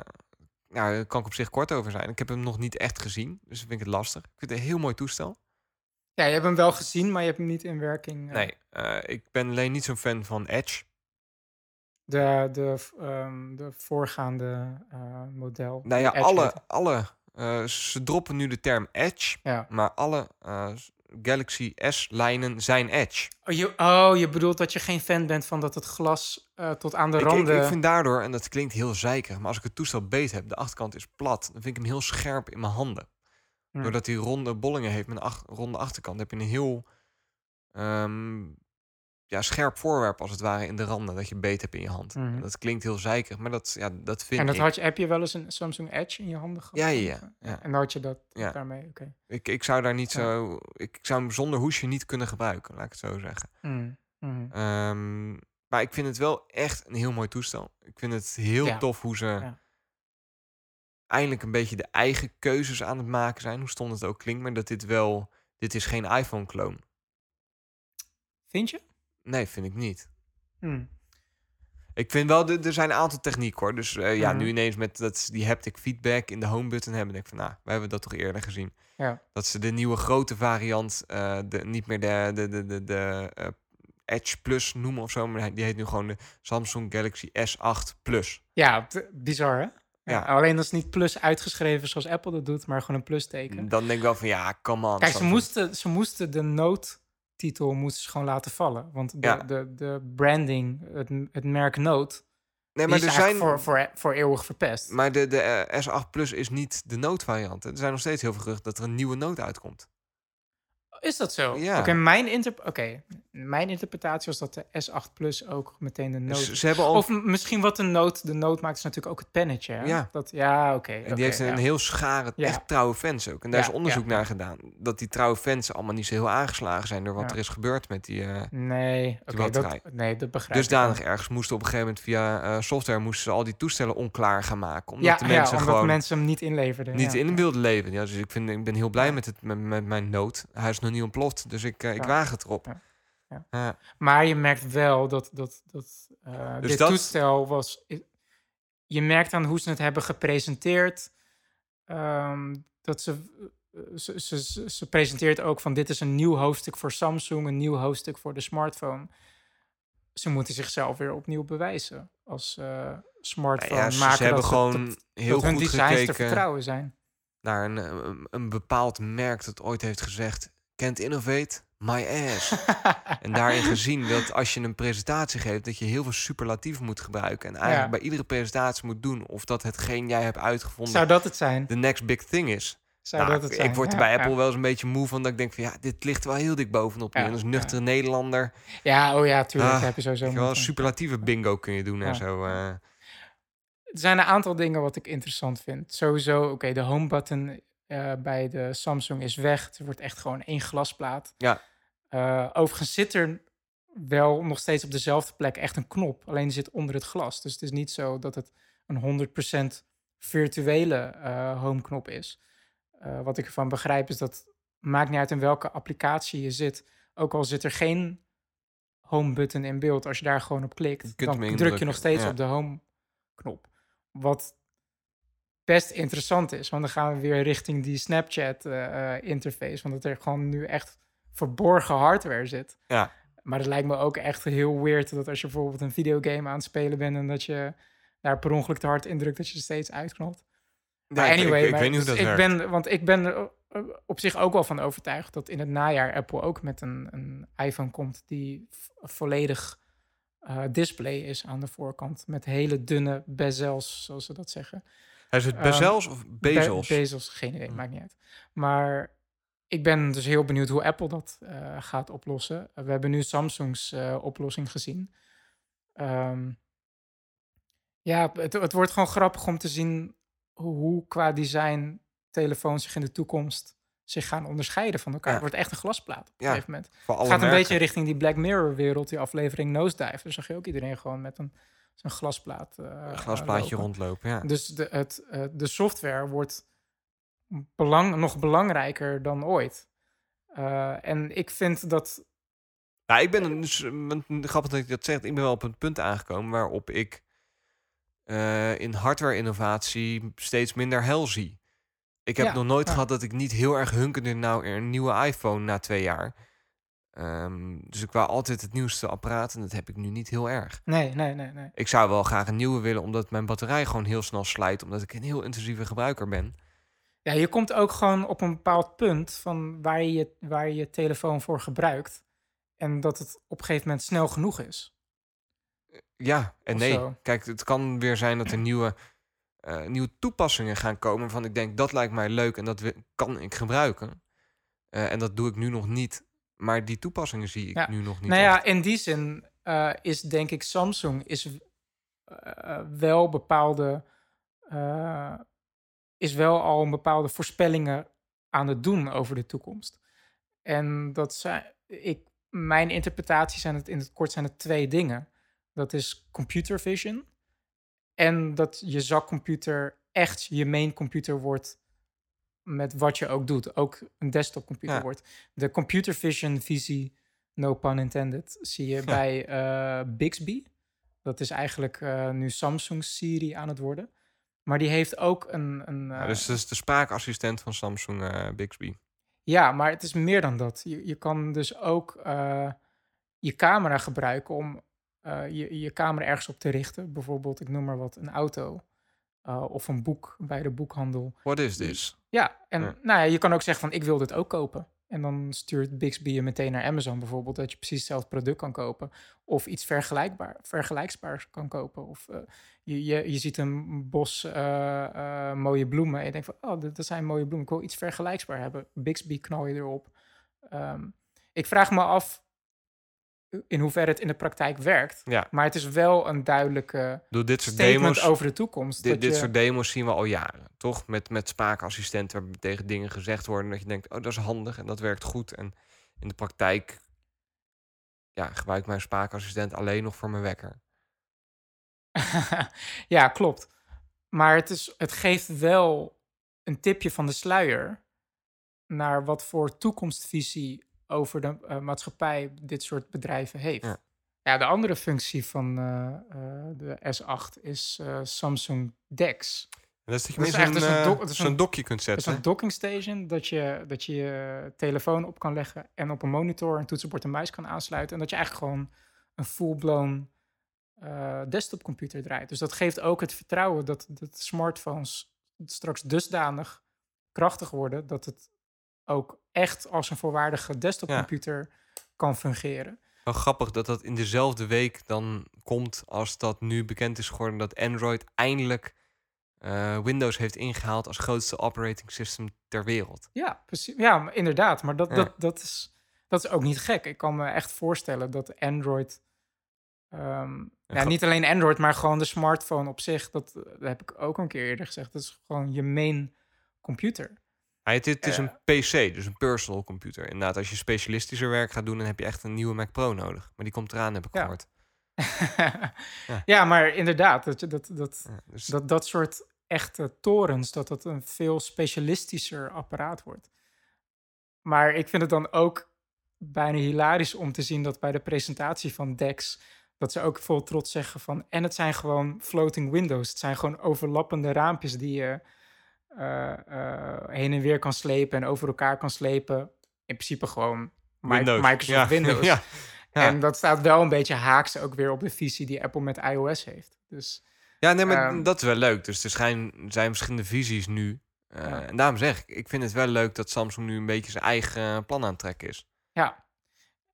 nou, daar kan ik op zich kort over zijn. Ik heb hem nog niet echt gezien, dus vind ik het lastig. Ik vind het een heel mooi toestel. Ja, je hebt hem wel gezien, maar je hebt hem niet in werking. eh, Nee, eh, ik ben alleen niet zo'n fan van Edge. De, de, ehm, de voorgaande eh, model. Nou ja, Edge alle, alle ze droppen nu de term Edge, Ja. maar alle Galaxy S-lijnen zijn Edge. Oh je, oh, je bedoelt dat je geen fan bent van dat het glas tot aan de Ik, ik, randen... ik vind daardoor, en dat klinkt heel zeikerig, maar als ik het toestel beet heb, de achterkant is plat, dan vind ik hem heel scherp in mijn handen. Hm. Doordat hij ronde bollingen heeft met een ach- ronde achterkant, heb je een heel ehm, ja, scherp voorwerp als het ware in de randen dat je beet hebt in je hand. Mhm. Dat klinkt heel zeikerig, maar dat, ja, dat vind En dat ik. had je, heb je wel eens een Samsung Edge in je handen gehad? Ja, ja, ja. En dan had je dat Ja. daarmee, oké. Ik, ik zou daar niet zo. Ik zou hem zonder hoesje niet kunnen gebruiken, laat ik het zo zeggen. Mm, mm. Ehm, maar ik vind het wel echt een heel mooi toestel. Ik vind het heel tof hoe ze. Eindelijk een beetje de eigen keuzes aan het maken zijn. Hoe stond het ook klinkt, maar dat dit wel. Dit is geen iPhone-kloon. Vind je? Nee, vind ik niet. Mm. Ik vind wel, er zijn een aantal technieken hoor. Dus eh, ja, Mhm. nu ineens met dat ze die haptic feedback in de home button hebben, denk ik van, nou, we hebben dat toch eerder gezien. Ja. Dat ze de nieuwe grote variant, eh, de, niet meer de, de, de, de, de eh, Edge Plus noemen of zo, maar die heet nu gewoon de Samsung Galaxy S8 Plus. Ja, bizar hè? Ja. Alleen dat is niet plus uitgeschreven zoals Apple dat doet, maar gewoon een plus teken. Dan denk ik wel van, ja, come on. Kijk, ze moesten, ze moesten de moesten ze gewoon laten vallen. Want de, Ja. de, de branding, het, het merk Note, Nee, maar is er zijn... voor, voor, voor eeuwig verpest. Maar de, de eh, S8 Plus is niet de Note variant. hè. Er zijn nog steeds heel veel geruchten dat er een nieuwe Note uitkomt. Is dat zo? Ja. Oké, mijn, interp- oké, mijn interpretatie was dat de S8 Plus ook meteen de. Dus ze hebben al... Of misschien wat de Note... De Note maakt is natuurlijk ook het pennetje. Hè? Ja. Dat, ja, oké. En die heeft een ja. heel schare, Ja. echt trouwe fans ook. En daar Ja, is onderzoek ja. naar gedaan. Dat die trouwe fans allemaal niet zo heel aangeslagen zijn door wat Ja. er is gebeurd met die... eh Nee, oké, batterij. dat, nee, dat begrijp dusdanig ik. ergens moesten op een gegeven moment via eh, software moesten ze al die toestellen onklaar gaan maken. Omdat Ja, de mensen ja, omdat gewoon mensen hem niet inleverden. niet ja. in wilden leven. Ja, dus ik, vind, ik ben heel blij Ja. met, het, met, met mijn nood. Hij is nog niet ontploft, dus ik, eh, ik Ja. waag het erop. Ja. Ja. Ja. Maar je merkt wel dat, dat, dat Dus dit dat- toestel was... Je merkt aan hoe ze het hebben gepresenteerd... ehm, dat ze, eh, ze, ze, ze, ze presenteert ook van... dit is een nieuw hoofdstuk voor Samsung... een nieuw hoofdstuk voor de smartphone. Ze moeten zichzelf weer opnieuw bewijzen... als eh smartphone Ja, ze, maken ze hebben dat gewoon dat, heel dat hun goed designs te vertrouwen zijn. naar een, een bepaald merk dat ooit heeft gezegd... Can't innovate, my ass. (laughs) en daarin gezien dat als je een presentatie geeft... dat je heel veel superlatieven moet gebruiken. En eigenlijk Ja. bij iedere presentatie moet doen... of dat hetgeen jij hebt uitgevonden Zou dat het zijn? de next big thing is. Zou Nou, dat het zijn? ik word er Ja, bij ja. Apple wel eens een beetje moe van... dat ik denk van ja, dit ligt wel heel dik bovenop. Ja, En als nuchtere Nederlander... Ja, oh ja, tuurlijk. Ah, heb je sowieso. Wel, moeten. superlatieve bingo kun je doen en zo. eh. Er zijn een aantal dingen wat ik interessant vind. Sowieso, oké, de home button eh, bij de Samsung is weg. Het wordt echt gewoon één glasplaat. Ja. Eh, overigens zit er wel nog steeds op dezelfde plek echt een knop. Alleen die zit onder het glas. Dus het is niet zo dat het een 100% virtuele eh home knop is. Eh, wat ik ervan begrijp is dat maakt niet uit in welke applicatie je zit. Ook al zit er geen home button in beeld, als je daar gewoon op klikt, dan druk je nog steeds ja. op de home knop. Wat best interessant is, want dan gaan we weer richting die Snapchat eh, eh, interface, want dat er gewoon nu echt verborgen hardware zit. Ja. Maar het lijkt me ook echt heel weird dat als je bijvoorbeeld een videogame aan het spelen bent en dat je daar per ongeluk te hard indrukt dat je steeds uitknopt. Ja, Maar ik- ik- anyway, ik, weet niet hoe dus dat ik werkt. ben, want ik ben er op zich ook wel van overtuigd dat in het najaar Apple ook met een, een iPhone komt die volledig eh, display is aan de voorkant met hele dunne bezels, zoals ze dat zeggen. Hij is het Ehm, bezels of bezels? Be- bezels, geen idee, maakt niet uit. Maar ik ben dus heel benieuwd hoe Apple dat eh, gaat oplossen. we hebben nu Samsung's eh, oplossing gezien. Ehm, ja, het, het wordt gewoon grappig om te zien hoe, hoe qua design telefoons zich in de toekomst zich gaan onderscheiden van elkaar. Ja. Het wordt echt een glasplaat op een Ja, gegeven moment. Het gaat een merken. beetje richting die Black Mirror wereld, die aflevering Nosedive. Daar zag je ook iedereen gewoon met een, zo'n glasplaat eh, Een glasplaatje lopen. rondlopen, ja. Dus de, het, eh, de software wordt belang, nog belangrijker dan ooit. Eh, en ik vind dat. Ja, ik ben dus, grappig dat je dat zegt, ik ben wel op een punt aangekomen waarop ik in hardware innovatie steeds minder hel zie. Ik heb Ja, nog nooit ja. gehad dat ik niet heel erg hunkerde nou een nieuwe iPhone na twee jaar. Ehm, dus ik wou altijd het nieuwste apparaat en dat heb ik nu niet heel erg. Nee, nee, nee, nee. Ik zou wel graag een nieuwe willen, omdat mijn batterij gewoon heel snel slijt, omdat ik een heel intensieve gebruiker ben. Ja, je komt ook gewoon op een bepaald punt van waar je je, waar je, je telefoon voor gebruikt. En dat het op een gegeven moment snel genoeg is. Ja en Of nee. zo. Kijk, het kan weer zijn dat er nieuwe, eh, nieuwe toepassingen gaan komen waarvan ik denk dat lijkt mij leuk en dat kan ik gebruiken. Eh, en dat doe ik nu nog niet. Maar die toepassingen zie ik Ja. nu nog niet. nou ja, in die zin eh, is denk ik Samsung is eh, wel bepaalde. eh, is wel al een bepaalde voorspellingen aan het doen over de toekomst. En dat zijn. Ik, mijn interpretatie zijn het in het kort zijn het twee dingen. Dat is computer vision. En dat je zakcomputer echt je main computer wordt met wat je ook doet. Ook een desktopcomputer Ja. wordt. De computer vision visie, no pun intended, zie je bij eh, Bixby. Dat is eigenlijk eh, nu Samsung Siri aan het worden. Maar die heeft ook een... een Ja, eh, dus dat is de spraakassistent van Samsung Bixby. ja, maar het is meer dan dat. Je, je kan dus ook je camera gebruiken om je, je camera ergens op te richten. Bijvoorbeeld, ik noem maar wat, een auto eh, of een boek bij de boekhandel. What is this? Ja, en Ja. Nou ja, je kan ook zeggen van ik wil dit ook kopen. En dan stuurt Bixby je meteen naar Amazon bijvoorbeeld, dat je precies hetzelfde product kan kopen. Of iets vergelijkbaar, vergelijkbaars kan kopen. Of eh, je, je, je ziet een bos eh, mooie bloemen en je denkt van, oh, dat, dat zijn mooie bloemen. Ik wil iets vergelijkbaar hebben. Bixby knal je erop. Ehm, ik vraag me af in hoeverre het in de praktijk werkt. Ja. Maar het is wel een duidelijke Door dit soort statement demos, over de toekomst. dit, dit je- soort demos zien we al jaren, toch? Met, met spraakassistenten waarbij tegen dingen gezegd worden dat je denkt, oh, dat is handig en dat werkt goed. En in de praktijk ja, gebruik ik mijn spraakassistent alleen nog voor mijn wekker. (laughs) ja, klopt. Maar het, is, het geeft wel een tipje van de sluier naar wat voor toekomstvisie over de eh, maatschappij dit soort bedrijven heeft. Ja. Ja, de andere functie van eh, eh, de S8 is Samsung DeX. En dat is dat je Dat echt- dat dat zo'n een- dokje kunt Dat zetten. is een docking station dat je, dat je je telefoon op kan leggen en op een monitor, een toetsenbord en muis kan aansluiten. En dat je eigenlijk gewoon een full-blown eh, desktopcomputer draait. Dus dat geeft ook het vertrouwen dat, dat smartphones straks dusdanig krachtig worden dat het ook echt als een volwaardige desktopcomputer kan fungeren. Wel grappig dat dat in dezelfde week dan komt als dat nu bekend is geworden dat Android eindelijk eh, Windows heeft ingehaald als grootste operating system ter wereld. Ja, precies. Ja, maar inderdaad. Maar dat, Ja. dat, dat, is, dat is ook niet gek. Ik kan me echt voorstellen dat Android. ehm, ja, niet alleen Android, maar gewoon de smartphone op zich. Dat, dat heb ik ook een keer eerder gezegd. Dat is gewoon je main computer. Hij, het, het is Ja. een PC, dus een personal computer. Inderdaad, als je specialistischer werk gaat doen, dan heb je echt een nieuwe Mac Pro nodig. Maar die komt eraan, heb ik Ja. gehoord. (laughs) ja. maar inderdaad, dat, dat, dat, Ja, dus dat dat soort echte torens, dat dat een veel specialistischer apparaat wordt. Maar ik vind het dan ook bijna hilarisch om te zien dat bij de presentatie van DeX, dat ze ook vol trots zeggen van, en het zijn gewoon floating windows. Het zijn gewoon overlappende raampjes die je eh, eh, heen en weer kan slepen en over elkaar kan slepen. In principe gewoon Windows. Microsoft Ja, (laughs) Windows. ja. Ja. En dat staat wel een beetje haaks ook weer op de visie die Apple met iOS heeft. Dus Ja, nee, maar Ehm, dat is wel leuk. Dus er zijn, zijn verschillende visies nu. Eh, Ja. En daarom zeg ik, ik vind het wel leuk dat Samsung nu een beetje zijn eigen plan aan het trekken is. ja.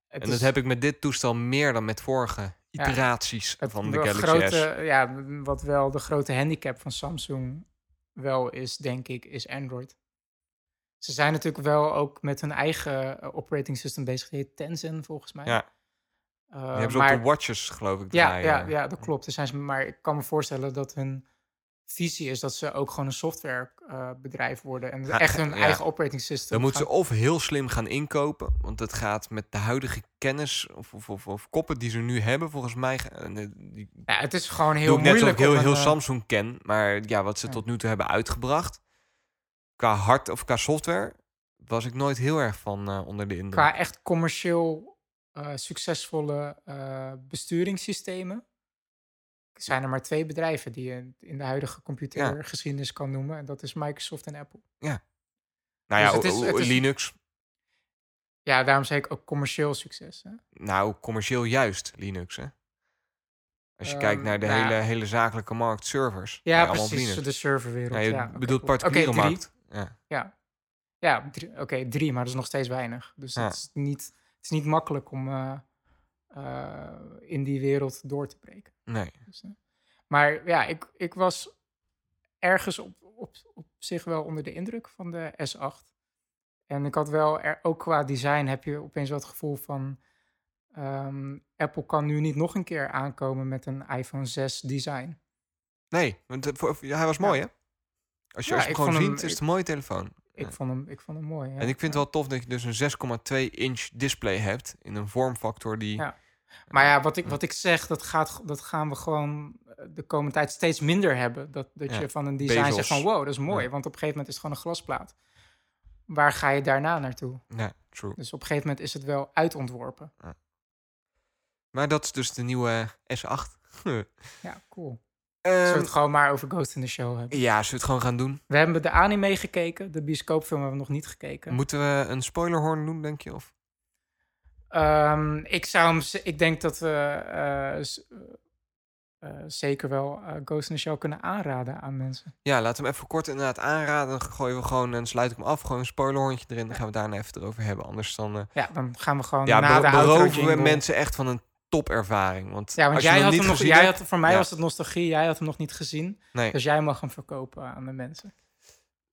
En dat heb ik met dit toestel meer dan met vorige Ja. iteraties Het van de Galaxy grote, S. Ja, wat wel de grote handicap van Samsung wel is, denk ik, is Android. Ze zijn natuurlijk wel ook met hun eigen eh, operating system bezig. Die heet Tizen, volgens mij. Ja. Die hebben ze maar, ook de watches, geloof ik, ja, draaien. ja, ja, dat klopt. Daar zijn ze, maar ik kan me voorstellen dat hun visie is dat ze ook gewoon een softwarebedrijf worden. En Ja, echt hun ja. eigen operating system. Dan moeten ze of heel slim gaan inkopen, want het gaat met de huidige kennis of, of, of, of koppen die ze nu hebben, volgens mij. eh, Die Ja, het is gewoon heel doe ik net moeilijk. ik heel, heel een, eh, Samsung ken, maar ja, wat ze Ja. tot nu toe hebben uitgebracht, qua hard of qua software, was ik nooit heel erg van eh, onder de indruk. qua echt commercieel eh, succesvolle eh, besturingssystemen zijn er maar twee bedrijven die je in de huidige computergeschiedenis kan noemen. En dat is Microsoft en Apple. Nou ja, Dus het is- o- o- het is- Linux. Ja, daarom zei ik ook commercieel succes. Hè? Nou, commercieel juist Linux, hè? Als je Ehm, kijkt naar de nou ja. hele, hele zakelijke markt, servers. Ja, precies. De serverwereld. Ja, je ja, bedoelt cool. particuliere drie. markt. Ja. Ja, ja oké, drie, maar dat is nog steeds weinig. Dus Ja. het, is niet, het is niet makkelijk om eh, eh, in die wereld door te breken. Nee. Dus, eh, maar ja, ik, ik was ergens op, op, op zich wel onder de indruk van de S8. En ik had wel, er, ook qua design heb je opeens wel het gevoel van... ehm, Apple kan nu niet nog een keer aankomen met een iPhone 6 design. Nee, want ja, hij was mooi, hè? Als je, Ja, als je hem gewoon ziet, is het een mooie telefoon. Ik, Ja. vond, hem, ik vond hem mooi. ja. En ik vind het Ja. wel tof dat je dus een 6,2 inch display hebt in een vormfactor die... Ja. Maar ja, wat ik, wat ik zeg, dat, gaat, dat gaan we gewoon eh, de komende tijd steeds minder hebben. Dat, dat Ja, je van een design bezels. zegt van wow, dat is mooi. Ja. Want op een gegeven moment is het gewoon een glasplaat. Waar ga je daarna naartoe? Ja, true. Dus op een gegeven moment is het wel uitontworpen. Maar dat is dus de nieuwe S8. (laughs) Ja, cool. Zullen we Ehm, het gewoon maar over Ghost in the Show hebben? ja, zullen we het gewoon gaan doen? We hebben de anime gekeken. De bioscoopfilm hebben we nog niet gekeken. Moeten we een spoilerhorn doen, denk je? Of? Ehm, ik zou hem... Ik denk dat we eh, eh, zeker wel eh, Ghost in the Show kunnen aanraden aan mensen. Ja, laten we hem even kort inderdaad aanraden. Dan gooien we gewoon en sluit ik hem af. Gewoon een spoilerhorntje erin. Dan gaan we daarna even erover hebben. Anders dan Ja, dan gaan we gewoon ja, na de beroven we mensen echt van een topervaring. Want Ja, want als je jij hem had niet hem nog, gezien jij hebt- voor mij Ja. was het nostalgie, jij had hem nog niet gezien. Nee. Dus jij mag hem verkopen aan de mensen.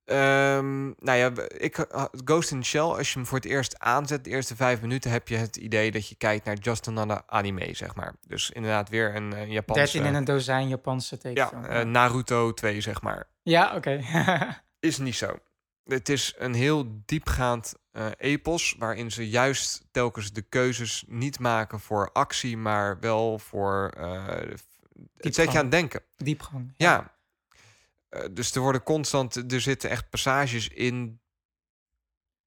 Ehm, nou ja, ik, uh, Ghost in the Shell, als je hem voor het eerst aanzet, de eerste vijf minuten, heb je het idee dat je kijkt naar just another anime, zeg maar. Dus inderdaad weer een uh, Japanse... 13 in een dozijn Japanse Ja, tekenfilm. eh, Naruto 2, zeg maar. ja oké. (laughs) Is niet zo. Het is een heel diepgaand eh, epos, waarin ze juist telkens de keuzes niet maken voor actie, maar wel voor... eh, het zet je aan het denken. Diepgang. Ja. Eh, dus er worden constant, er zitten echt passages in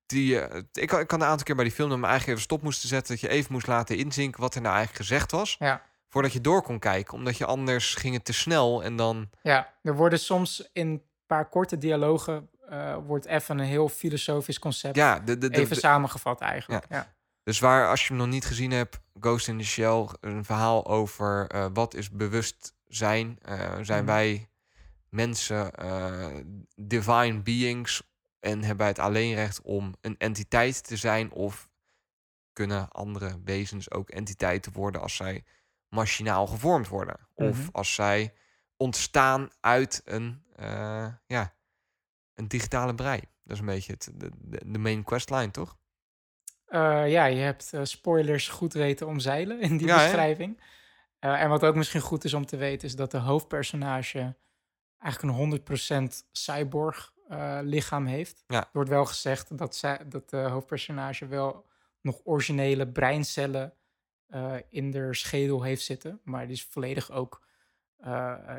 die je. ik, kan- ik kan een aantal keer bij die film me eigenlijk even stop moesten zetten, dat je even moest laten inzinken wat er nou eigenlijk gezegd was, Ja. voordat je door kon kijken, omdat je anders ging het te snel en dan. ja, er worden soms in een paar korte dialogen... eh, wordt even een heel filosofisch concept Ja, de, de, de, even samengevat eigenlijk. Ja. dus waar als je hem nog niet gezien hebt, Ghost in the Shell, een verhaal over eh, wat is bewustzijn. Eh, zijn Mhm. wij mensen divine beings en hebben wij het alleen recht om een entiteit te zijn of kunnen andere wezens ook entiteiten worden als zij machinaal gevormd worden of Mhm. als zij ontstaan uit een ja een digitale brei. Dat is een beetje het, de, de, de main questline, toch? Eh, ja, je hebt eh, spoilers goed weten omzeilen in die Ja, beschrijving. Eh, en wat ook misschien goed is om te weten, is dat de hoofdpersonage eigenlijk een 100% cyborg lichaam heeft. Ja. Er wordt wel gezegd dat, zij, dat de hoofdpersonage wel nog originele breincellen in de schedel heeft zitten. Maar die is volledig ook...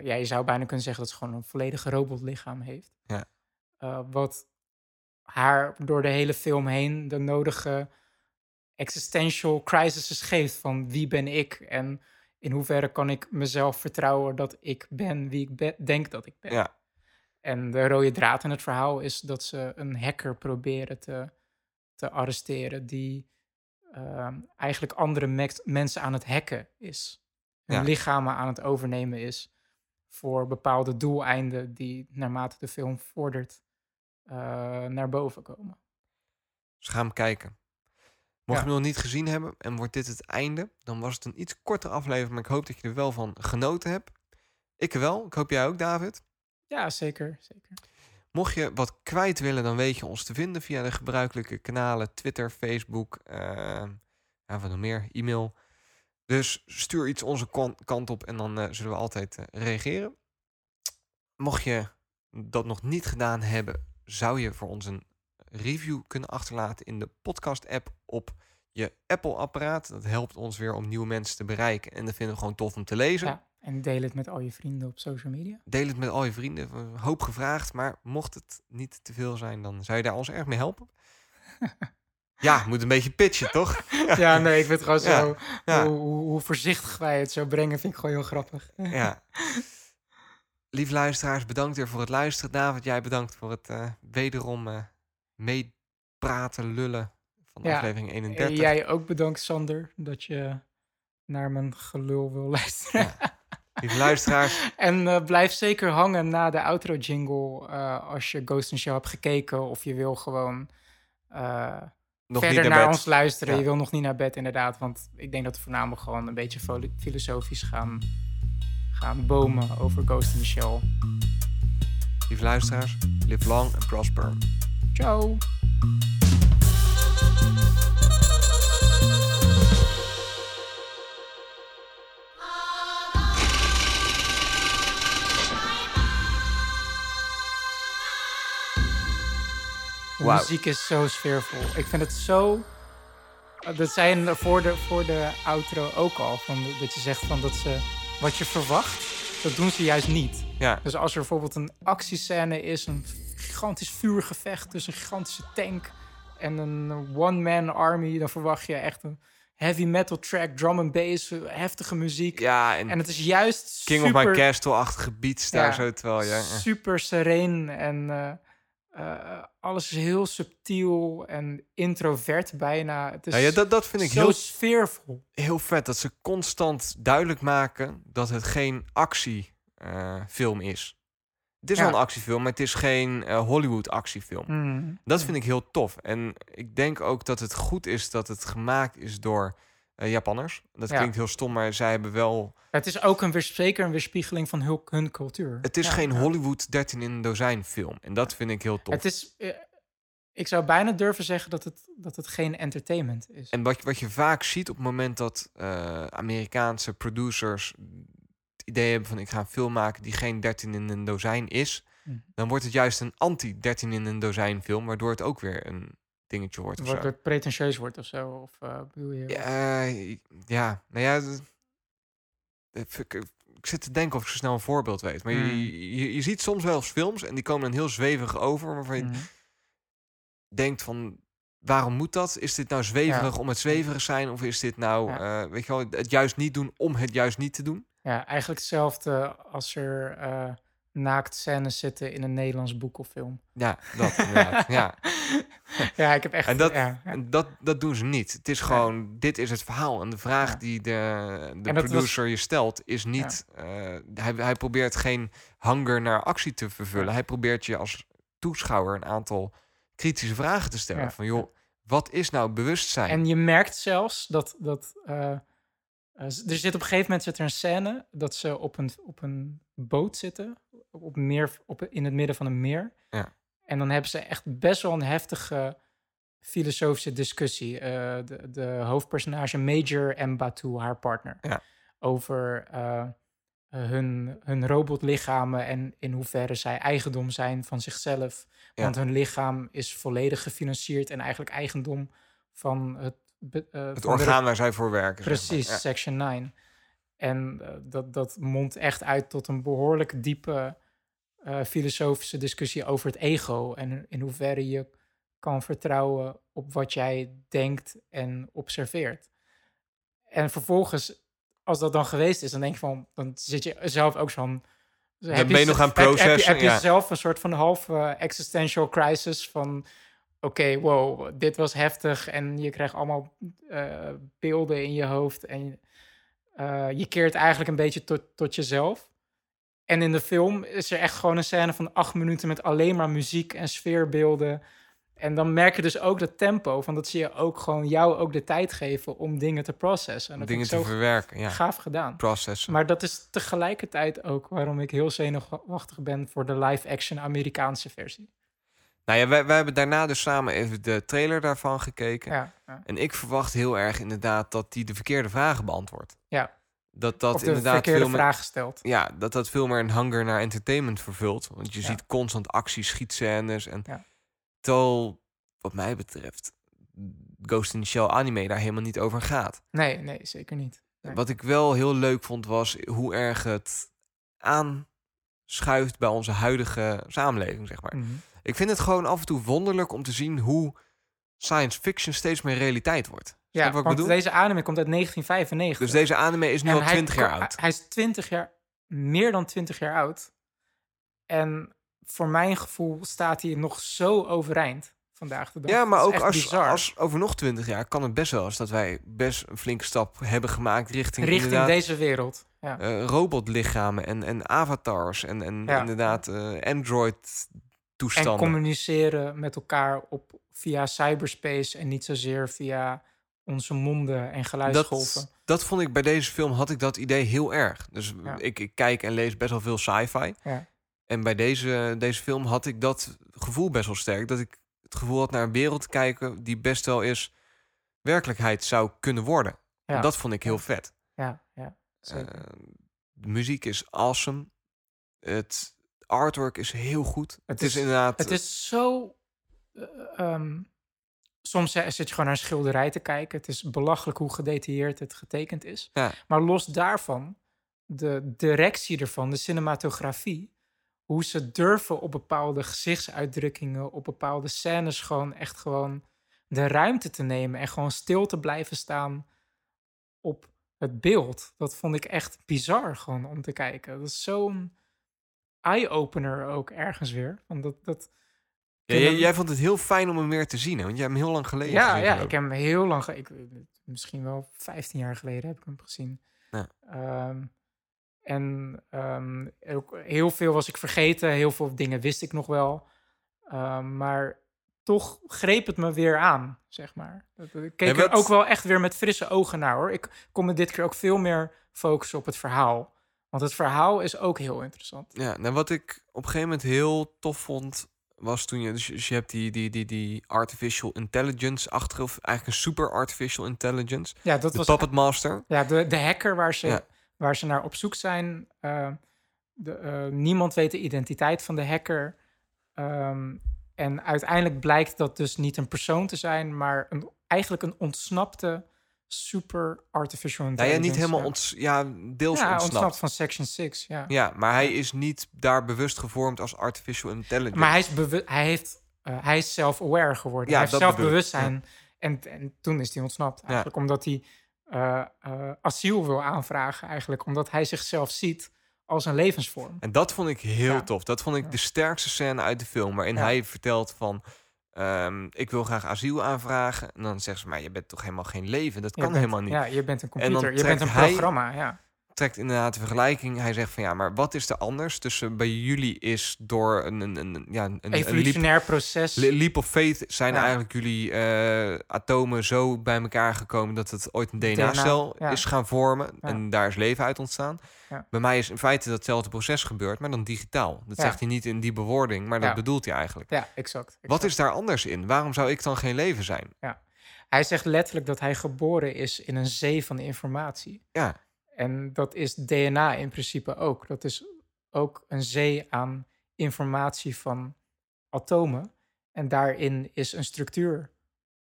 ja, je zou bijna kunnen zeggen dat ze gewoon een volledig robotlichaam heeft. Ja. Eh, wat haar door de hele film heen de nodige existential crises geeft van wie ben ik en in hoeverre kan ik mezelf vertrouwen dat ik ben wie ik denk dat ik ben. Ja. En de rode draad in het verhaal is dat ze een hacker proberen te, te arresteren die ehm, eigenlijk andere mensen aan het hacken is. Hun Ja. lichamen aan het overnemen is voor bepaalde doeleinden die naarmate de film vordert naar boven komen. Dus ga hem kijken. Mocht je hem nog niet gezien hebben en wordt dit het einde, dan was het een iets kortere aflevering, maar ik hoop dat je er wel van genoten hebt. Ik wel. Ik hoop jij ook, David. Ja, zeker. zeker. Mocht je wat kwijt willen, dan weet je ons te vinden via de gebruikelijke kanalen Twitter, Facebook, eh, ja, wat nog meer, e-mail. Dus stuur iets onze kant op en dan eh, zullen we altijd eh, reageren. Mocht je dat nog niet gedaan hebben, zou je voor ons een review kunnen achterlaten in de podcast-app op je Apple-apparaat. Dat helpt ons weer om nieuwe mensen te bereiken en dat vinden we gewoon tof om te lezen. Ja, en deel het met al je vrienden op social media. Deel het met al je vrienden. Een hoop gevraagd, maar mocht het niet te veel zijn, dan zou je daar ons erg mee helpen. (laughs) Ja, moet een beetje pitchen, toch? Ja, nee, ik vind het gewoon Ja, zo... ja. Hoe, hoe, hoe voorzichtig wij het zo brengen, vind ik gewoon heel grappig. Ja. (laughs) Lieve luisteraars, bedankt weer voor het luisteren. David, jij bedankt voor het eh, wederom eh, meepraten, lullen van Ja, aflevering En 31. jij ook bedankt, Sander, dat je naar mijn gelul wil (laughs) luisteren. Lieve luisteraars, (laughs) En eh, blijf zeker hangen na de outro jingle eh, als je Ghost in Shell hebt gekeken of je wil gewoon eh, nog verder niet naar ons luisteren. Ja. Je wil nog niet naar bed inderdaad, want ik denk dat we voornamelijk gewoon een beetje filosofisch gaan, gaan bomen over Ghost in the Shell. Lieve luisteraars, live long and prosper. Ciao! De Wauw. muziek is zo sfeervol. Ik vind het zo. Dat zijn voor de, voor de outro ook al. Van, dat je zegt van dat ze. Wat je verwacht, dat doen ze juist niet. Ja, Dus als er bijvoorbeeld een actiescène is, een gigantisch vuurgevecht tussen een gigantische tank en een one-man army, dan verwacht je echt een heavy metal track, drum and bass, heftige muziek. ja en, En het is juist King super, of My Castle-achtige beats daar Ja, zo, terwijl je... eh, super sereen en eh, eh, alles is heel subtiel en introvert bijna. Het is ja, ja, dat, dat vind ik zo heel, sfeervol. heel vet, dat ze constant duidelijk maken dat het geen actiefilm is. Het is Ja. wel een actiefilm, maar het is geen eh, Hollywood-actiefilm. Mm. Dat vind ik heel tof. En ik denk ook dat het goed is dat het gemaakt is door eh, Japanners. Dat Ja. klinkt heel stom, maar zij hebben wel... Het is ook een, zeker een weerspiegeling van hun, hun cultuur. Het is Ja, geen ja. Hollywood 13 in een dozijn film. En dat vind ik heel tof. Het is, eh, ik zou bijna durven zeggen dat het, dat het geen entertainment is. En wat, je- wat je vaak ziet op het moment dat eh, Amerikaanse producers het idee hebben van ik ga een film maken die geen 13 in een dozijn is, Mhm. dan wordt het juist een anti-13 in een dozijn film, waardoor het ook weer een dingetje wordt. Of Wordt zo. het pretentieus wordt of zo? Of eh, bedoel je? Ja, eh, ja, nou ja. even- Ik, ik zit te denken of ik zo snel een voorbeeld weet. Maar Hmm. je, je, je ziet soms wel eens films en die komen dan heel zwevig over, waarvan je Mhm. denkt van. Waarom moet dat? Is dit nou zweverig om het zweverig zijn? Of is dit nou, eh, weet je wel, het juist niet doen om het juist niet te doen? Ja, eigenlijk hetzelfde als er eh naaktscènes zitten in een Nederlands boek of film. Ja, dat inderdaad. (laughs) ja. ja, ik heb echt... En dat, ja, ja. en dat, dat doen ze niet. Het is gewoon, dit is het verhaal. En de vraag die de, de was- producer je stelt, is niet... eh, hij, hij probeert geen hanger naar actie te vervullen. Hij probeert je als toeschouwer een aantal kritische vragen te stellen. Van joh, wat is nou bewustzijn? En je merkt zelfs dat... dat eh, eh, er zit op een gegeven moment zit er een scène dat ze op een, op een boot zitten. Op meer, op, in het midden van een meer. Ja. En dan hebben ze echt best wel een heftige filosofische discussie. eh, de, de hoofdpersonage Major en Batu, haar partner. Ja. Over eh, hun, hun robotlichamen en in hoeverre zij eigendom zijn van zichzelf. Ja. Want hun lichaam is volledig gefinancierd en eigenlijk eigendom van het, eh, het van de orgaan waar zij voor werken. zeg maar. Precies, Ja. Section 9. En eh, dat, dat mondt echt uit tot een behoorlijk diepe eh, filosofische discussie over het ego. En in hoeverre je kan vertrouwen op wat jij denkt en observeert. En vervolgens, als dat dan geweest is, dan denk je van, dan zit je zelf ook zo'n. heb ben je nog aan heb- heb je- processen, Heb je, zelf een soort van half eh, existential crisis van oké, wow, dit was heftig. En je krijgt allemaal beelden in je hoofd. En eh, je keert eigenlijk een beetje tot, tot jezelf. En in de film is er echt gewoon een scène van acht minuten met alleen maar muziek en sfeerbeelden. En dan merk je dus ook dat tempo, van dat ze je ook gewoon jou ook de tijd geven om dingen te processen. En dat dingen te verwerken. Ja. gaaf gedaan. Processen. Maar dat is tegelijkertijd ook waarom ik heel zenuwachtig ben voor de live-action Amerikaanse versie. Nou ja, wij, wij hebben daarna dus samen even de trailer daarvan gekeken. Ja, ja. En ik verwacht heel erg inderdaad dat die de verkeerde vragen beantwoordt. Ja. Dat dat inderdaad verkeerde veel meer, vraag stelt. ja, dat dat veel meer een hunger naar entertainment vervult. Want je Ja. ziet constant acties, schietscènes. En Ja. terwijl, wat mij betreft, Ghost in the Shell anime daar helemaal niet over gaat. Nee, nee, zeker niet. Nee. Wat ik wel heel leuk vond, was hoe erg het aanschuift bij onze huidige samenleving, zeg maar. Mhm. Ik vind het gewoon af en toe wonderlijk om te zien hoe science fiction steeds meer realiteit wordt. Ja, wat ik want bedoel? deze anime komt uit 1995. Dus deze anime is nu En al hij 20 jaar oud. Hij is 20 jaar, meer dan 20 jaar oud. En voor mijn gevoel staat hij nog zo overeind vandaag de dag. Ja, maar ook als, bizar. als over nog 20 jaar kan het best wel eens dat wij best een flinke stap hebben gemaakt richting, richting deze wereld. Ja. eh, robotlichamen en, en avatars en, en Ja. inderdaad eh, Android en toestanden. communiceren met elkaar op, via cyberspace en niet zozeer via onze monden en geluidsgolven. dat, dat vond ik bij deze film had ik dat idee heel erg. Dus Ja. ik, ik kijk en lees best wel veel sci-fi. Ja. En bij deze, deze film had ik dat gevoel best wel sterk. Dat ik het gevoel had naar een wereld te kijken die best wel eens werkelijkheid zou kunnen worden. Ja. En dat vond ik heel vet. Ja, ja. Eh, de muziek is awesome. Het artwork is heel goed. Het, Het is, is- inderdaad. Het is zo. eh, ehm, soms eh, zit je gewoon naar een schilderij te kijken. Het is belachelijk hoe gedetailleerd het getekend is. Ja. Maar los daarvan, de directie ervan, de cinematografie. Hoe ze durven op bepaalde gezichtsuitdrukkingen, op bepaalde scènes gewoon echt gewoon de ruimte te nemen en gewoon stil te blijven staan op het beeld. Dat vond ik echt bizar gewoon om te kijken. Dat is zo'n eye-opener ook ergens weer. Want dat, dat, Ja, jij, jij vond het heel fijn om hem weer te zien, hè? want jij hebt hem heel lang geleden ja, gezien, ja, ik heb hem heel lang... Ik, misschien wel 15 jaar geleden heb ik hem gezien. Ja. Ehm, en ehm, ook heel veel was ik vergeten. Heel veel dingen wist ik nog wel. Ehm, maar toch greep het me weer aan, zeg maar. Ik keek wat- er ook wel echt weer met frisse ogen naar, hoor. Ik kon me dit keer ook veel meer focussen op het verhaal. Want het verhaal is ook heel interessant. Ja, nou wat ik op een gegeven moment heel tof vond, was toen je, dus je- dus je hebt die, die, die, die artificial intelligence achter, of eigenlijk een super artificial intelligence, Ja, dat de was Puppet Master. Ja, de, de hacker waar ze, Ja. waar ze naar op zoek zijn. eh, de, eh, niemand weet de identiteit van de hacker. Ehm, en uiteindelijk blijkt dat dus niet een persoon te zijn, maar een, eigenlijk een ontsnapte super artificial Nou intelligence. ja, niet helemaal ja. onts, ja, deels ja, ontsnapt. ontsnapt van Section 6, ja. Ja, maar hij is niet daar bewust gevormd als artificial intelligence. Maar hij is, hij heeft, eh, hij is self-aware geworden. Ja, hij heeft zelfbewustzijn. En, en toen is hij ontsnapt. Eigenlijk omdat hij eh, eh, asiel wil aanvragen. Eigenlijk omdat hij zichzelf ziet als een levensvorm. En dat vond ik heel tof. Dat vond ik de sterkste scène uit de film. Waarin hij vertelt van... ehm, ik wil graag asiel aanvragen. En dan zeggen ze, maar je bent toch helemaal geen leven? Dat Je kan bent- helemaal niet. Ja, je bent een computer. Je bent een hij- programma. Ja. Trekt inderdaad de vergelijking. Hij zegt van, ja, maar wat is er anders? Tussen bij jullie is door een, een, een, ja, een, leap, Evolutionair proces. le- leap of faith... zijn Ja. eigenlijk jullie eh, atomen zo bij elkaar gekomen... dat het ooit een DNA-cel ja. is gaan vormen. Ja. En daar is leven uit ontstaan. Ja. Bij mij is in feite datzelfde proces gebeurd, maar dan digitaal. Dat Ja. zegt hij niet in die bewoording, maar dat Ja. bedoelt hij eigenlijk. ja, exact, Wat exact. is daar anders in? Waarom zou ik dan geen leven zijn? Hij zegt letterlijk dat hij geboren is in een zee van informatie. Ja, En dat is DNA in principe ook. Dat is ook een zee aan informatie van atomen. En daarin is een structuur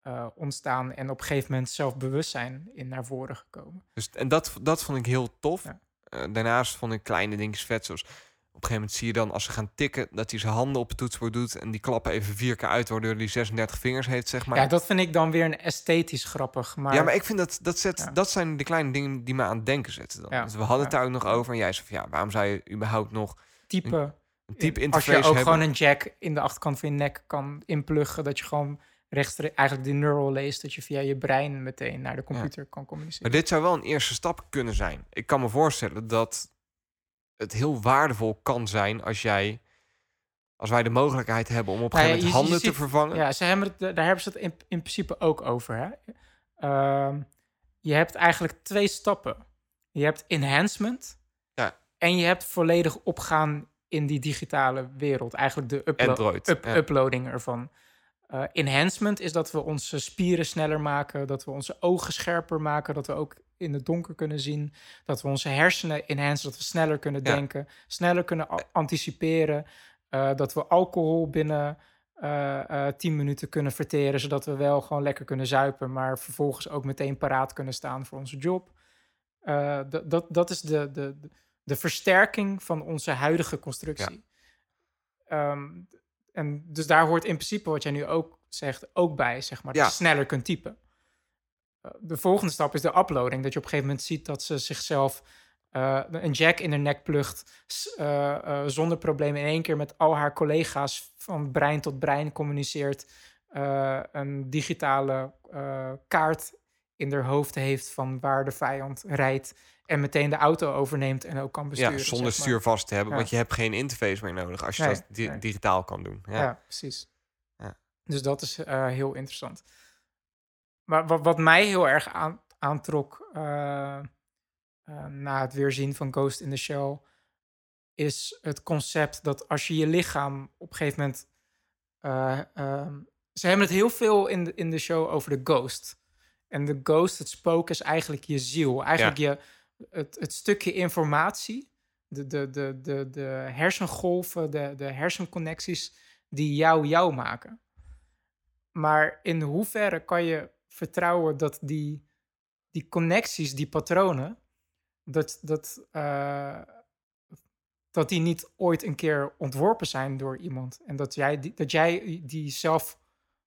eh, ontstaan en op een gegeven moment zelfbewustzijn in naar voren gekomen. dus, en dat, dat vond ik heel tof. Ja. Eh, daarnaast vond ik kleine dingetjes vet, zoals op een gegeven moment zie je dan als ze gaan tikken, dat hij zijn handen op het toetsenbord doet en die klappen even vier keer uit, waardoor hij 36 vingers heeft, zeg maar. ja, dat vind ik dan weer een esthetisch grappig. Maar, ja, maar ik vind dat dat zet, Ja. dat zijn de kleine dingen die me aan het denken zetten. Dan. Ja, Dus we hadden het daar ook nog over en jij zei van ja, waarom zou je überhaupt nog type, een type als interface je ook hebben? gewoon een jack in de achterkant van je nek kan inpluggen, dat je gewoon rechtstreeks eigenlijk die neural leest, dat je via je brein meteen naar de computer kan communiceren. Maar dit zou wel een eerste stap kunnen zijn. Ik kan me voorstellen dat het heel waardevol kan zijn als jij, als wij de mogelijkheid hebben om op een Nou gegeven moment handen te vervangen. Ja, ze hebben het, daar hebben ze het in, in principe ook over. Hè? Ehm, je hebt eigenlijk twee stappen. Je hebt enhancement Ja. en je hebt volledig opgaan in die digitale wereld. Eigenlijk de uplo- Android, up- ja. uploading ervan. Eh, enhancement is dat we onze spieren sneller maken, dat we onze ogen scherper maken, dat we ook in het donker kunnen zien, dat we onze hersenen enhancen, dat we sneller kunnen Ja. denken, sneller kunnen anticiperen, eh, dat we alcohol binnen eh, eh, 10 minuten kunnen verteren, zodat we wel gewoon lekker kunnen zuipen, maar vervolgens ook meteen paraat kunnen staan voor onze job. Dat- dat, is de, de, de- versterking van onze huidige constructie. Ehm, en dus daar hoort in principe wat jij nu ook zegt ook bij, zeg maar. Ja. Dat je sneller kunt typen. Eh, de volgende stap is de uploading. Dat je op een gegeven moment ziet dat ze zichzelf eh, een jack in de nek plucht. s- eh, zonder probleem in één keer met al haar collega's van brein tot brein communiceert. een digitale kaart in haar hoofd heeft van waar de vijand rijdt. En meteen de auto overneemt en ook kan besturen. ja, zonder zeg maar. stuur vast te hebben. Ja. Want je hebt geen interface meer nodig als je Nee, dat di- nee. digitaal kan doen. Ja. Ja, precies. Ja. Dus dat is heel interessant. Maar wat, wat mij heel erg aan, aantrok eh, eh, na het weerzien van Ghost in the Shell, is het concept dat als je je lichaam op een gegeven moment. eh, ehm, ze hebben het heel veel in de, in de show over de ghost. En de ghost, het spook, is eigenlijk je ziel. Eigenlijk je, het, het stukje informatie, de, de, de, de, de hersengolven, de, de hersenconnecties die jou jou maken. Maar in hoeverre kan je vertrouwen dat die, die connecties, die patronen, dat, dat, eh, dat die niet ooit een keer ontworpen zijn door iemand. En dat jij die, dat jij die zelf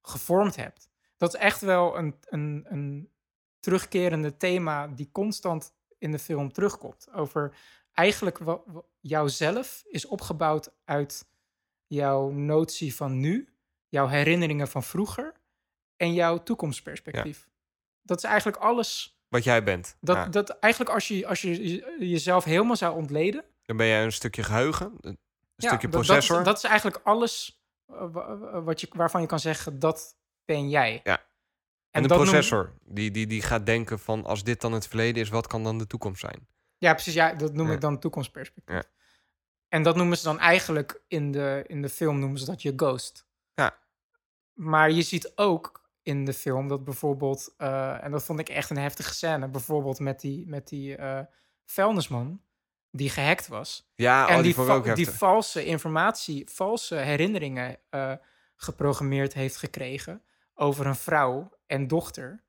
gevormd hebt. Dat is echt wel een, een, een terugkerende thema die constant in de film terugkomt. Over eigenlijk wat, wat jouzelf is opgebouwd uit jouw notie van nu, jouw herinneringen van vroeger en jouw toekomstperspectief. Dat is eigenlijk alles. Wat jij bent. Dat, Ja. dat eigenlijk als je, als je je- jezelf helemaal zou ontleden. Dan ben jij een stukje geheugen, een ja, stukje processor. Dat, dat is eigenlijk alles eh, wa- wat je, waarvan je kan zeggen dat ben jij. Ja. en de noem- processor, die, die, die gaat denken van als dit dan het verleden is, wat kan dan de toekomst zijn? Ja, precies. Ja, dat noem ik dan toekomstperspectief. Ja. En dat noemen ze dan eigenlijk in de, in de film noemen ze dat je ghost. Ja. Maar je ziet ook in de film dat bijvoorbeeld, eh, en dat vond ik echt een heftige scène, bijvoorbeeld met die, met die eh, vuilnisman die gehackt was. Ja, en oh, die, vond ik va- ook die valse informatie, valse herinneringen eh, geprogrammeerd heeft gekregen over een vrouw en dochter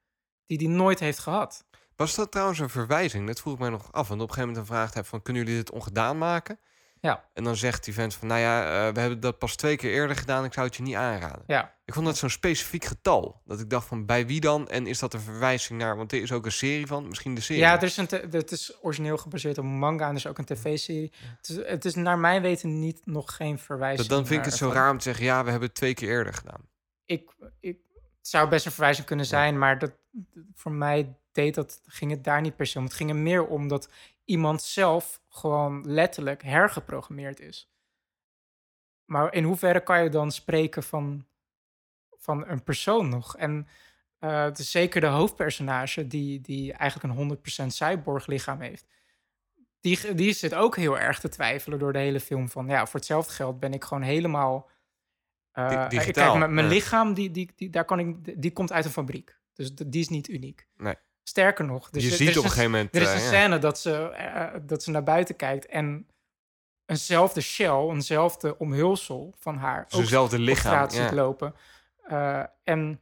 die die nooit heeft gehad. Was dat trouwens een verwijzing? Dat vroeg ik mij nog af. Want op een gegeven moment een vraag heb van... kunnen jullie dit ongedaan maken? Ja. En dan zegt die vent van... nou ja, eh, we hebben dat pas twee keer eerder gedaan. Ik zou het je niet aanraden. Ja, Ik vond dat zo'n specifiek getal. Dat ik dacht van, bij wie dan? En is dat een verwijzing naar... want er is ook een serie van. Misschien de serie. Ja, er is een het is origineel gebaseerd op een manga en er is ook een tv-serie. Het, is, het is naar mijn weten niet nog geen verwijzing. Dat, dan vind ik het zo raar om te zeggen... ja, we hebben het twee keer eerder gedaan. Ik, ik, het zou best een verwijzing kunnen zijn, maar dat, voor mij deed dat, ging het daar niet per se om. Het ging er meer om dat iemand zelf gewoon letterlijk hergeprogrammeerd is. Maar in hoeverre kan je dan spreken van, van een persoon nog? En eh, het is zeker de hoofdpersonage die, die eigenlijk een 100% cyborg lichaam heeft. Die, die zit ook heel erg te twijfelen door de hele film van... ja, voor hetzelfde geld ben ik gewoon helemaal... eh, eh, digitaal, Kijk, mijn- mijn ja. lichaam, die, die, die, daar kan ik, die komt uit een fabriek. Dus die is niet uniek. Nee. Sterker nog... Dus je er- ziet er is op een gegeven moment... er is eh, een ja. scène dat ze, eh, dat ze naar buiten kijkt en eenzelfde shell, eenzelfde omhulsel van haar Zijnzelfde op lichaam. ja. ziet lopen. Eh, en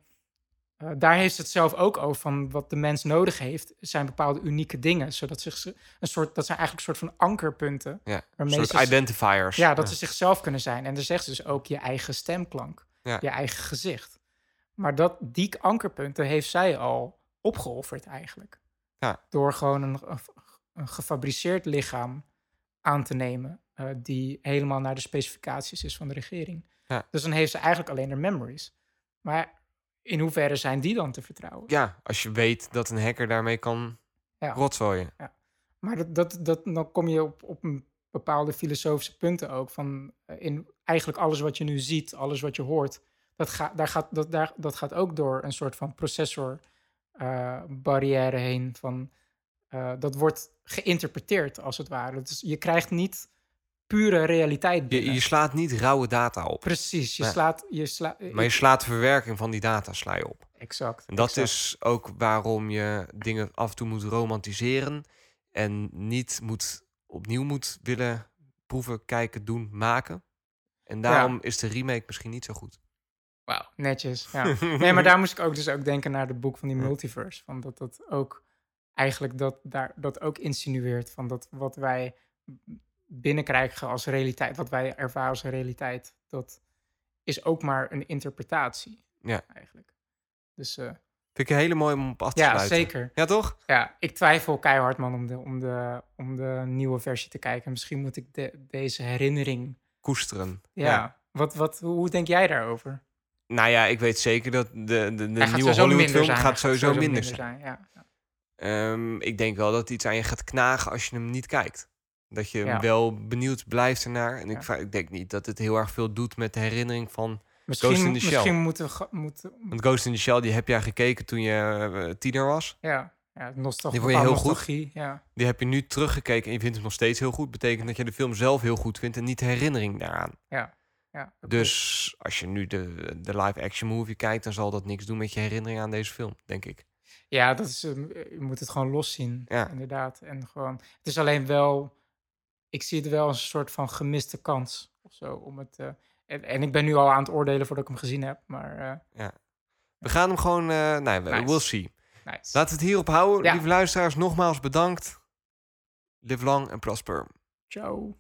eh, daar heeft ze het zelf ook over van wat de mens nodig heeft, zijn bepaalde unieke dingen, zodat zich ze een soort, dat zijn eigenlijk een soort van ankerpunten. Ja, Een soort ze- identifiers. Ja, dat ze zichzelf kunnen zijn. En dan zegt ze dus ook je eigen stemklank, Ja. je eigen gezicht. Maar dat, die ankerpunten heeft zij al opgeofferd eigenlijk. Ja. Door gewoon een, een gefabriceerd lichaam aan te nemen... eh, die helemaal naar de specificaties is van de regering. Ja. Dus dan heeft ze eigenlijk alleen haar memories. Maar in hoeverre zijn die dan te vertrouwen? Ja, als je weet dat een hacker daarmee kan Ja. rotzooien. Maar dat, dat, dat, dan kom je op, op een bepaalde filosofische punten ook. Van eh, in eigenlijk alles wat je nu ziet, alles wat je hoort, dat, gaat daar gaat, dat, daar, dat gaat ook door een soort van processor eh, barrière heen. Van, eh, dat wordt geïnterpreteerd als het ware. Dus je krijgt niet pure realiteit Je, binnen. je slaat niet rauwe data op. Precies, je slaat... Je sla, Maar je slaat de verwerking van die data sla je op. Exact. En dat exact. is ook waarom je dingen af en toe moet romantiseren. En niet moet, opnieuw moet willen proeven, kijken, doen, maken. En daarom is de remake misschien niet zo goed. Wauw, netjes. Ja. (laughs) Nee, maar daar moest ik ook dus ook denken naar het boek van die Ja. multiverse. Van dat dat ook eigenlijk dat, daar, dat ook insinueert van dat wat wij binnenkrijgen als realiteit, wat wij ervaren als realiteit, dat is ook maar een interpretatie. Ja. Eigenlijk. Dus eh, Vind ik een hele mooie om op af te ja, sluiten. zeker. Ja, toch? Ja, ik twijfel keihard, man, om de, om de, om de nieuwe versie te kijken. Misschien moet ik de, deze herinnering... Koesteren. Ja. Wat, wat, hoe denk jij daarover? Nou ja, ik weet zeker dat de, de, de gaat nieuwe sowieso Hollywood minder film zijn, gaat sowieso minder zijn. Ja. Ehm, ik denk wel dat iets aan je gaat knagen als je hem niet kijkt. Dat je Ja. wel benieuwd blijft ernaar. En Ja. ik, ik denk niet dat het heel erg veel doet met de herinnering van... Misschien, Ghost in the Shell. misschien moeten we... moeten, Want Ghost in the Shell, die heb jij gekeken toen je eh, tiener was. ja, ja, nostalgie. Die vond je heel goed? Ja, Die heb je nu teruggekeken en je vindt hem nog steeds heel goed. Betekent dat je de film zelf heel goed vindt en niet de herinnering daaraan. ja. Ja. Dus als je nu de, de live-action movie kijkt, dan zal dat niks doen met je herinnering aan deze film, denk ik. Ja, dat is, ehm, je moet het gewoon los zien. Ja. Inderdaad. En gewoon, het is alleen wel, ik zie het wel als een soort van gemiste kans of zo. Om het, eh, en, en ik ben nu al aan het oordelen voordat ik hem gezien heb. Maar eh, We gaan hem gewoon, eh nou, we- Nice. we'll see. nice. Laten we het hierop houden. Ja. Lieve luisteraars, nogmaals bedankt. Live long en prosper. Ciao.